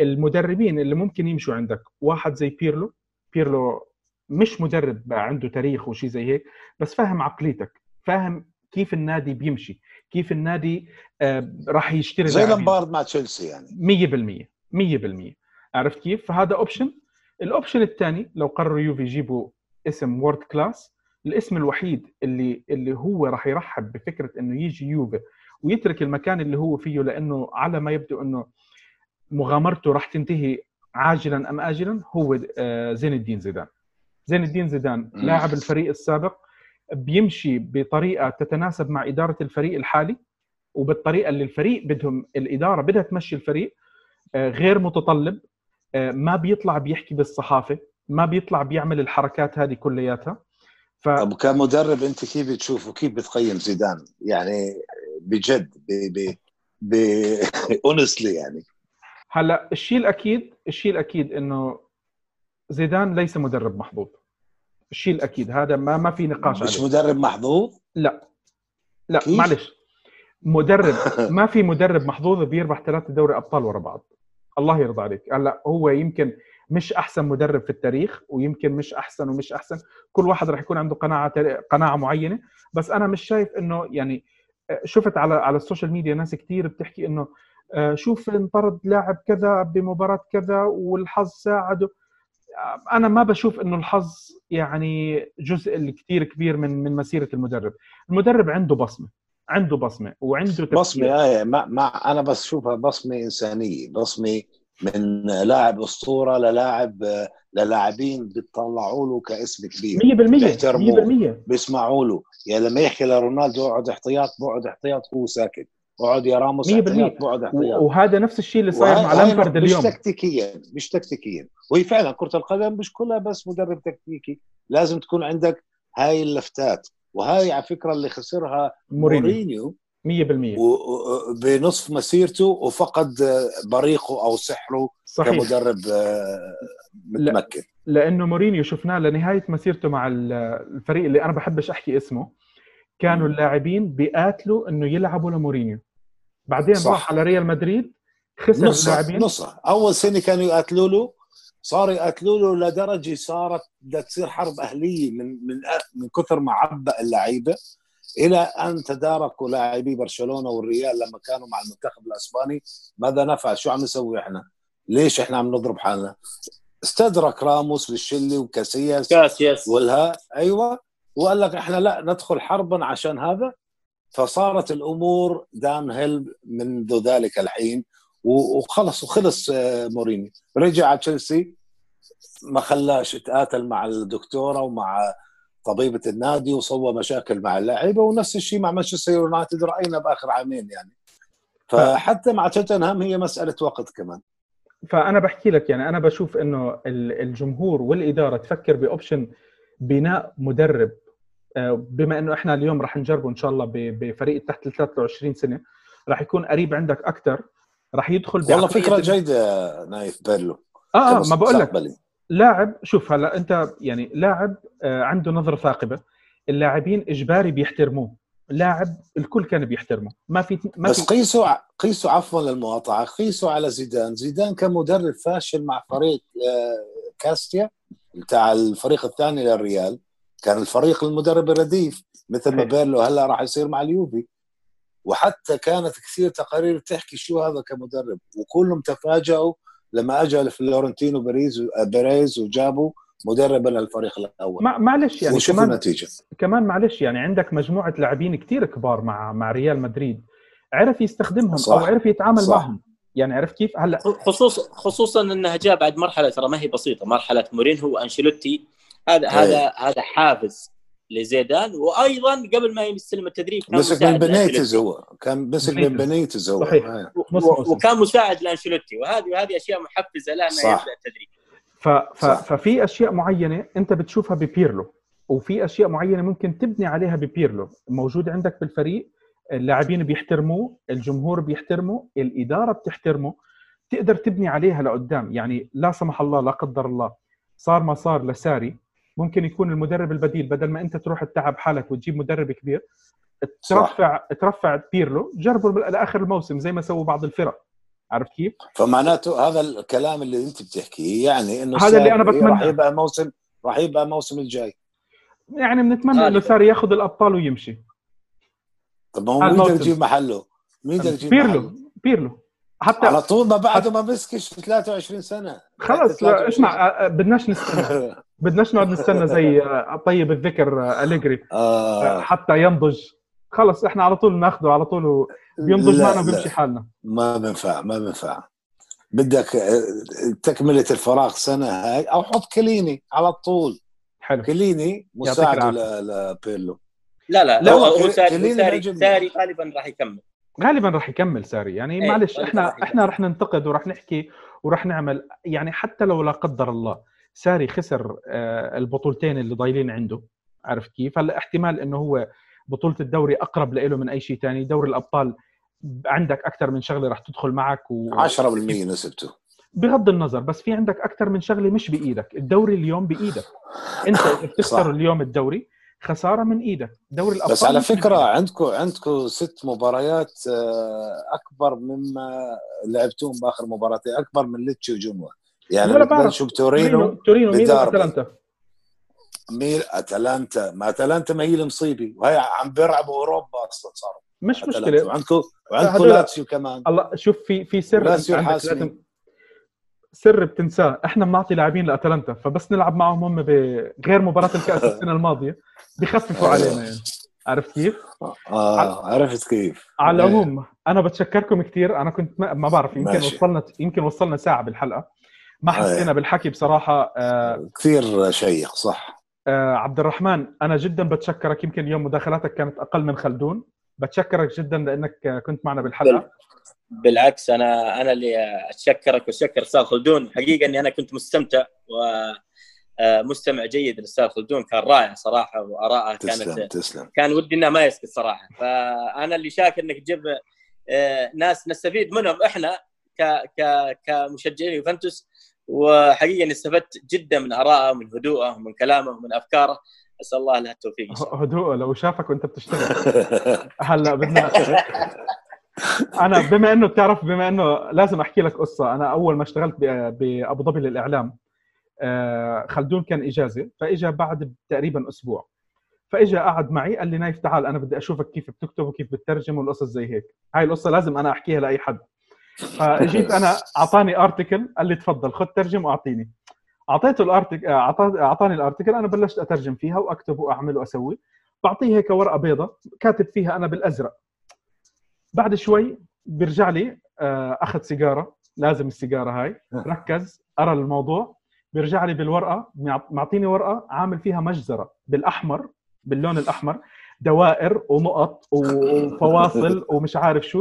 المدربين اللي ممكن يمشوا عندك واحد زي بيرلو. بيرلو مش مدرب عنده تاريخ وشي زي هيك بس فاهم عقليتك فاهم كيف النادي بيمشي كيف النادي راح يشتري زي لامبارد مع تشيلسي يعني. 100% 100% عرفت كيف؟ فهذا option ال option الثاني لو قرروا يوفي يجيبوا اسم world class الاسم الوحيد اللي اللي هو راح يرحب بفكرة إنه يجي يوفي ويترك المكان اللي هو فيه لأنه على ما يبدو إنه مغامرته راح تنتهي عاجلا أم اجلا هو زين الدين زيدان. زين الدين زيدان لاعب الفريق السابق بيمشي بطريقة تتناسب مع إدارة الفريق الحالي وبالطريقة اللي الفريق بدهم الإدارة بدها تمشي الفريق غير متطلب ما بيطلع بيحكي بالصحافة ما بيطلع بيعمل الحركات هذه كلياتها. ف... طب كمدرب أنت كيف بتشوف وكيف بتقيم زيدان؟ يعني بجد ب ب ب <laughs> اونستلي يعني. هلأ الشيء الأكيد الشيء الأكيد إنه زيدان ليس مدرب محظوظ. الشيء الأكيد هذا ما ما في نقاش مش عليه. مدرب محظوظ؟ لا. لا كيف؟ معلش. مدرب <laughs> ما في مدرب محظوظ بيربح ثلاثة دوري أبطال ورا بعض. الله يرضى عليك. هلأ هو يمكن مش أحسن مدرب في التاريخ ويمكن مش أحسن ومش أحسن. كل واحد راح يكون عنده قناعة قناعة معينة. بس أنا مش شايف إنه يعني شفت على على السوشيال ميديا ناس كثير بتحكي إنه شوف انطرد لاعب كذا بمباراة كذا والحظ ساعده أنا ما بشوف إنه الحظ يعني جزء كثير كبير من من مسيرة المدرب. المدرب عنده بصمة عنده بصمة وعنده تفكير. بصمه آه ما, ما أنا بس شوفها بصمة إنسانية بصمة من لاعب أسطورة للاعب للاعبين بيطلعوا له كاسم كبير. 100% 100% بيسمعوا له. يعني لما يحكي لرونالدو اقعد احتياط بقعد احتياط هو ساكت. اقعد يا راموس 100% بقعد احتياط. وهذا نفس الشيء اللي صاير مع لامبرد اليوم. مش تكتيكيا مش تكتيكيا. وهي فعلا كرة القدم مش كلها بس مدرب تكتيكي. لازم تكون عندك هاي اللفتات. وهاي على فكرة اللي خسرها مورينيو 100% بنصف مسيرته وفقد بريقه أو سحره صحيح. كمدرب متمكن. لأنه مورينيو شفناه لنهاية مسيرته مع الفريق اللي أنا بحبش أحكي اسمه. كانوا اللاعبين بيقاتلوا إنه يلعبوا لمورينيو. بعدين صح. راح على ريال مدريد خسر نص اللاعبين. نص. أول سنة كانوا يقاتلوا له صاروا يقاتلوا له لدرجة صارت بدها تصير حرب أهلية من من من كثر ما عبأ اللعيبة. إلى أن تداركوا لاعبي برشلونة والريال لما كانوا مع المنتخب الأسباني ماذا نفعل؟ شو عم نسوي إحنا؟ ليش إحنا عم نضرب حالنا؟ استدرك راموس بالشلي وكاسياس كاسياس والها أيوه وقال لك إحنا لا ندخل حربا عشان هذا فصارت الأمور دان هيل منذ ذلك الحين وخلص وخلص مورينيو رجع على تشيلسي ما خلاش اتقاتل مع الدكتورة ومع طبيبة النادي وسوى مشاكل مع اللعيبة ونفس الشيء مع مانشستر يونايتد رأينا بآخر عامين يعني. فحتى مع توتنهام هي مسألة وقت كمان. فأنا بحكي لك يعني أنا بشوف إنه الجمهور والإدارة تفكر بأوبشن بناء مدرب. بما إنه إحنا اليوم راح نجربه إن شاء الله بفريق تحت ال 23 سنة راح يكون قريب عندك أكثر راح يدخل والله فكرة جيدة نايف بيرلو. آه آه ما بقول لك. لاعب شوف هلا انت يعني لاعب آه، عنده نظرة ثاقبة. اللاعبين إجباري بيحترموه. لاعب الكل كان بيحترمه. ما في ما بس في قيسوا قيسوا عفوا للمقاطعه قيسوا على زيدان. زيدان كان مدرب فاشل مع فريق آه، كاستيا بتاع الفريق الثاني للريال. كان الفريق المدرب الرديف مثل ما صحيح. بيرلو هلا راح يصير مع اليوفي. وحتى كانت كثير تقارير تحكي شو هذا كمدرب. وكلهم تفاجئوا لما اجى فلورنتينو بيريز بيريز وجابوا مدربا للفريق الأول ما معلش يعني وشوف كمان النتيجة كمان معلش يعني عندك مجموعة لاعبين كتير كبار مع مع ريال مدريد عرف يستخدمهم صح. أو عرف يتعامل صح. معهم يعني عرف كيف هلا خصوصا خصوصا إنها جاء بعد مرحلة ترى ما هي بسيطة مرحلة مورينهو وأنشيلوتي هذا إيه. هذا هذا حافز لزيدان وأيضا قبل ما يستلم التدريب كان مسك من بنيتز. هو كان مسك من بنيتز. هو صحيح. آه. وكان مساعد لأنشيلوتي وهذه وهذه أشياء محفزة له إنه. يبدأ التدريب ف... ف... ففي أشياء معينة أنت بتشوفها ببيرلو وفي أشياء معينة ممكن تبني عليها ببيرلو موجود عندك بالفريق اللاعبين بيحترموه الجمهور بيحترمه الإدارة بتحترمه تقدر تبني عليها لقدام يعني لا سمح الله لا قدر الله صار ما صار لساري ممكن يكون المدرب البديل بدل ما أنت تروح تتعب حالك وتجيب مدرب كبير ترفع ترفع بيرلو جربوا لاخر الموسم زي ما سووا بعض الفرق عرفت كيف؟ فمعناته هذا الكلام اللي أنت بتحكيه يعني إنه هذا اللي أنا ساري بتمنى. راح يبقى موسم راح يبقى الموسم الجاي يعني بنتمنى. إنه ساري ياخذ الأبطال ويمشي طب ما هو مين الموسم. يجيب محله؟ مين يقدر يجيب بيرلو محله؟ بيرلو حتى على طول ما بعده ما مسكش 23 سنة. خلص لا اسمع آه، بدناش نستنى. <laughs> بدناش نقعد نستنى زي آه، طيب الذكر آه، أليجري. آه، آه حتى ينضج. خلص إحنا على طول ناخذه على طول وبينضج لا، معنا. وبيمشي حالنا. ما بينفع ما بينفع بدك تكملة الفراغ سنة هاي أو حط كليني على طول. حلو. كليني مساعد لبيرلو. لا لا لا، هو ساري ساري. ساري غالبا راح يكمل. غالبا راح يكمل ساري. يعني إيه، معلش غالباً إحنا راح إحنا راح ننتقد وراح نحكي وراح نعمل. يعني حتى لو لا قدر الله ساري خسر آه، البطولتين اللي ضايلين عنده. عرفت كيف؟ هلا احتمال إنه هو بطولة الدوري أقرب له من أي شيء ثاني دوري الأبطال عندك أكثر من شغلة راح تدخل معك و... 10% نسبته. بغض النظر بس في عندك أكثر من شغلة مش بإيدك. الدوري اليوم بإيدك. أنت إذا <laughs> بتخسر. اليوم الدوري خسارة من إيدك دوري الأبطال بس على فكرة. عندكم عندكم ست مباريات آه، أكبر مما لعبتوهم بآخر مباراتين أكبر من ليتشي وجنوا يعني ولا بتورينو تورينو تورينو مين. أتلانتا؟ ميل أتلانتا. ما أتلانتا ما هي المصيبه وهي عم بيلعبوا أوروبا أصلا صاروا. مش أتلانتا. مشكله وعندكم وعندكم لاتسيو كمان. الله شوف في في سر. لاتسيو. لازم سر بتنساه. إحنا بنعطي لاعبين لأتلانتا فبس نلعب معهم هم بغير مباراة الكأس السنة الماضية. بخففوا علينا يعني. عرفت كيف؟ آه عرفت كيف. على إيه. العموم أنا بتشكركم كثير أنا كنت ما, ما بعرف يمكن ماشي. وصلنا يمكن وصلنا ساعة بالحلقة. ما حسينا إيه. بالحكي بصراحة آه كثير شيق صح. آه عبد الرحمن أنا جدا بتشكرك. يمكن اليوم مداخلاتك كانت أقل من خلدون. بتشكرك جدا لأنك آه، كنت معنا بالحلقة. بالعكس أنا أنا اللي أتشكرك وأشكر أستاذ خلدون. حقيقة إني أنا كنت مستمتع ومستمع جيد للاستاذ خلدون. كان رائع صراحة وأراءه تسلم كانت تسلم كان ودي إنه ما يسكت صراحة. فأنا اللي شاكر إنك تجيب آه، ناس نستفيد منهم إحنا ك ك كمشجعين يوفنتوس. وحقيقة إني استفدت جدا من آرائه ومن هدوءه ومن كلامه ومن أفكاره. أسأل الله له التوفيق هدوء لو شافك وأنت بتشتغل. <laughs> هلا بدنا <laughs> أنا بما إنه بتعرف بما إنه لازم أحكي لك قصة أنا أول ما اشتغلت بأبو ظبي للإعلام آه، خلدون كان إجازة فإجا بعد تقريبا أسبوع. فإجا قعد معي قال لي نايف تعال أنا بدي أشوفك كيف بتكتب وكيف بتترجم والقصص زي هيك. هاي القصة لازم أنا أحكيها لأي حد. فإجيت أنا أعطاني ارتكل قال لي تفضل خذ ترجم وأعطيني. أعطيته الارتكل أعطاني الأرتكل أنا بلشت أترجم فيها وأكتب وأعمل وأسوي. بعطيه هيك ورقة بيضة كاتب فيها أنا بالأزرق. بعد شوي بيرجع لي آه، أخذ سيجارة لازم السيجارة هاي. ركز قرا الموضوع. بيرجع لي بالورقة معط- معطيني ورقة عامل فيها مجزرة. بالأحمر باللون الأحمر دوائر ونقط وفواصل <laughs> ومش عارف شو.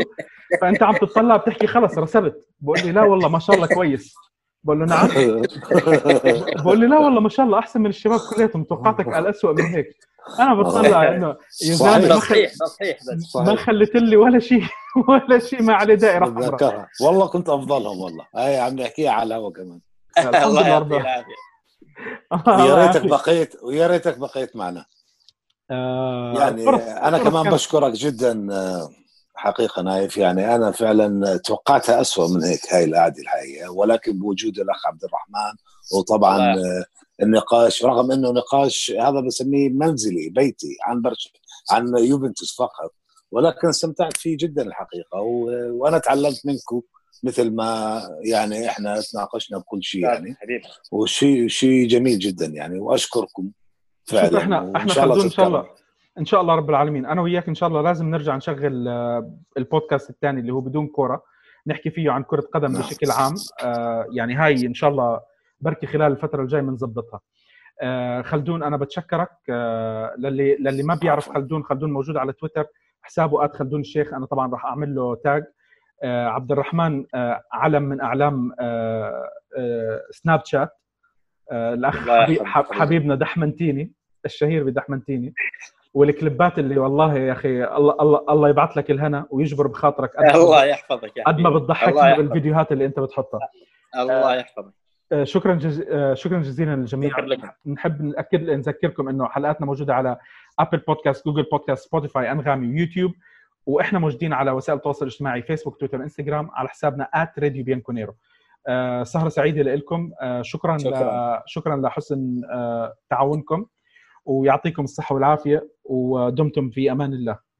فأنت عم تطلع بتحكي خلص رسبت بقول لي لا والله ما شاء الله كويس. بقول له نعم. <laughs> بقول لي لا والله ما شاء الله أحسن من الشباب كلياتهم توقعتك على الاسوء من هيك. أنا بطلع إنه يا صحيح. زلمه تصحيح تصحيح بس. ما خليت لي ولا شيء <laughs> ولا شيء ما عليه دائره حمراء والله كنت أفضلهم والله. هاي عم نحكيها على الهوا كمان. الحمد <laughs> الله لله يعطيه رب- العافيه ويا ريتك بقيت ويا ريتك بقيت معنا. آه، يعني فرص- أنا فرص كمان بشكرك جدا آه، حقيقة نايف يعني أنا فعلا توقعتها أسوأ من هيك هاي القعدة الحقيقة. ولكن بوجود الأخ عبد الرحمن وطبعا الله النقاش رغم إنه نقاش هذا بسميه منزلي بيتي عن برش عن يوفنتوس فقط. ولكن استمتعت فيه جدا الحقيقة و... وأنا تعلمت منكم مثل ما يعني إحنا تناقشنا بكل شيء يعني. حبيبي. وشيء شيء جميل جدا يعني وأشكركم فعلا إحنا إحنا إن شاء. الله. إن شاء الله رب العالمين. أنا وياك إن شاء الله لازم نرجع نشغل آه، البودكاست الثاني اللي هو بدون كورة نحكي فيه عن كرة قدم. بشكل عام. آه، يعني هاي إن شاء الله بركي خلال الفترة الجاية بنظبطها آه، خلدون أنا بتشكرك. للي للي ما بيعرف. خلدون خلدون موجود على تويتر. حسابه ات خلدون الشيخ. أنا طبعا راح أعمل له تاج عبد الرحمن علم من أعلام سناب شات الأخ حبيبنا دحمنتيني الشهير بدحمنتيني. والكليبات اللي والله يا أخي الله الله الله يبعث لك الهنا ويجبر بخاطرك الله يحفظك قد ما. بتضحكنا يحفظك. بالفيديوهات اللي أنت بتحطها الله يحفظك آه، شكرا جز... آه، شكرا جزيلا للجميع. نحب نأكد نذكركم إنه حلقاتنا موجودة على Apple Podcasts Google Podcasts Spotify انغامي ويوتيوب وإحنا موجودين على وسائل التواصل الاجتماعي Facebook Twitter Instagram على حسابنا @راديو آه، سهرة سعيدة لكم آه، شكرا شكراً. ل... شكرا لحسن آه، تعاونكم ويعطيكم الصحة والعافية ودمتم في أمان الله.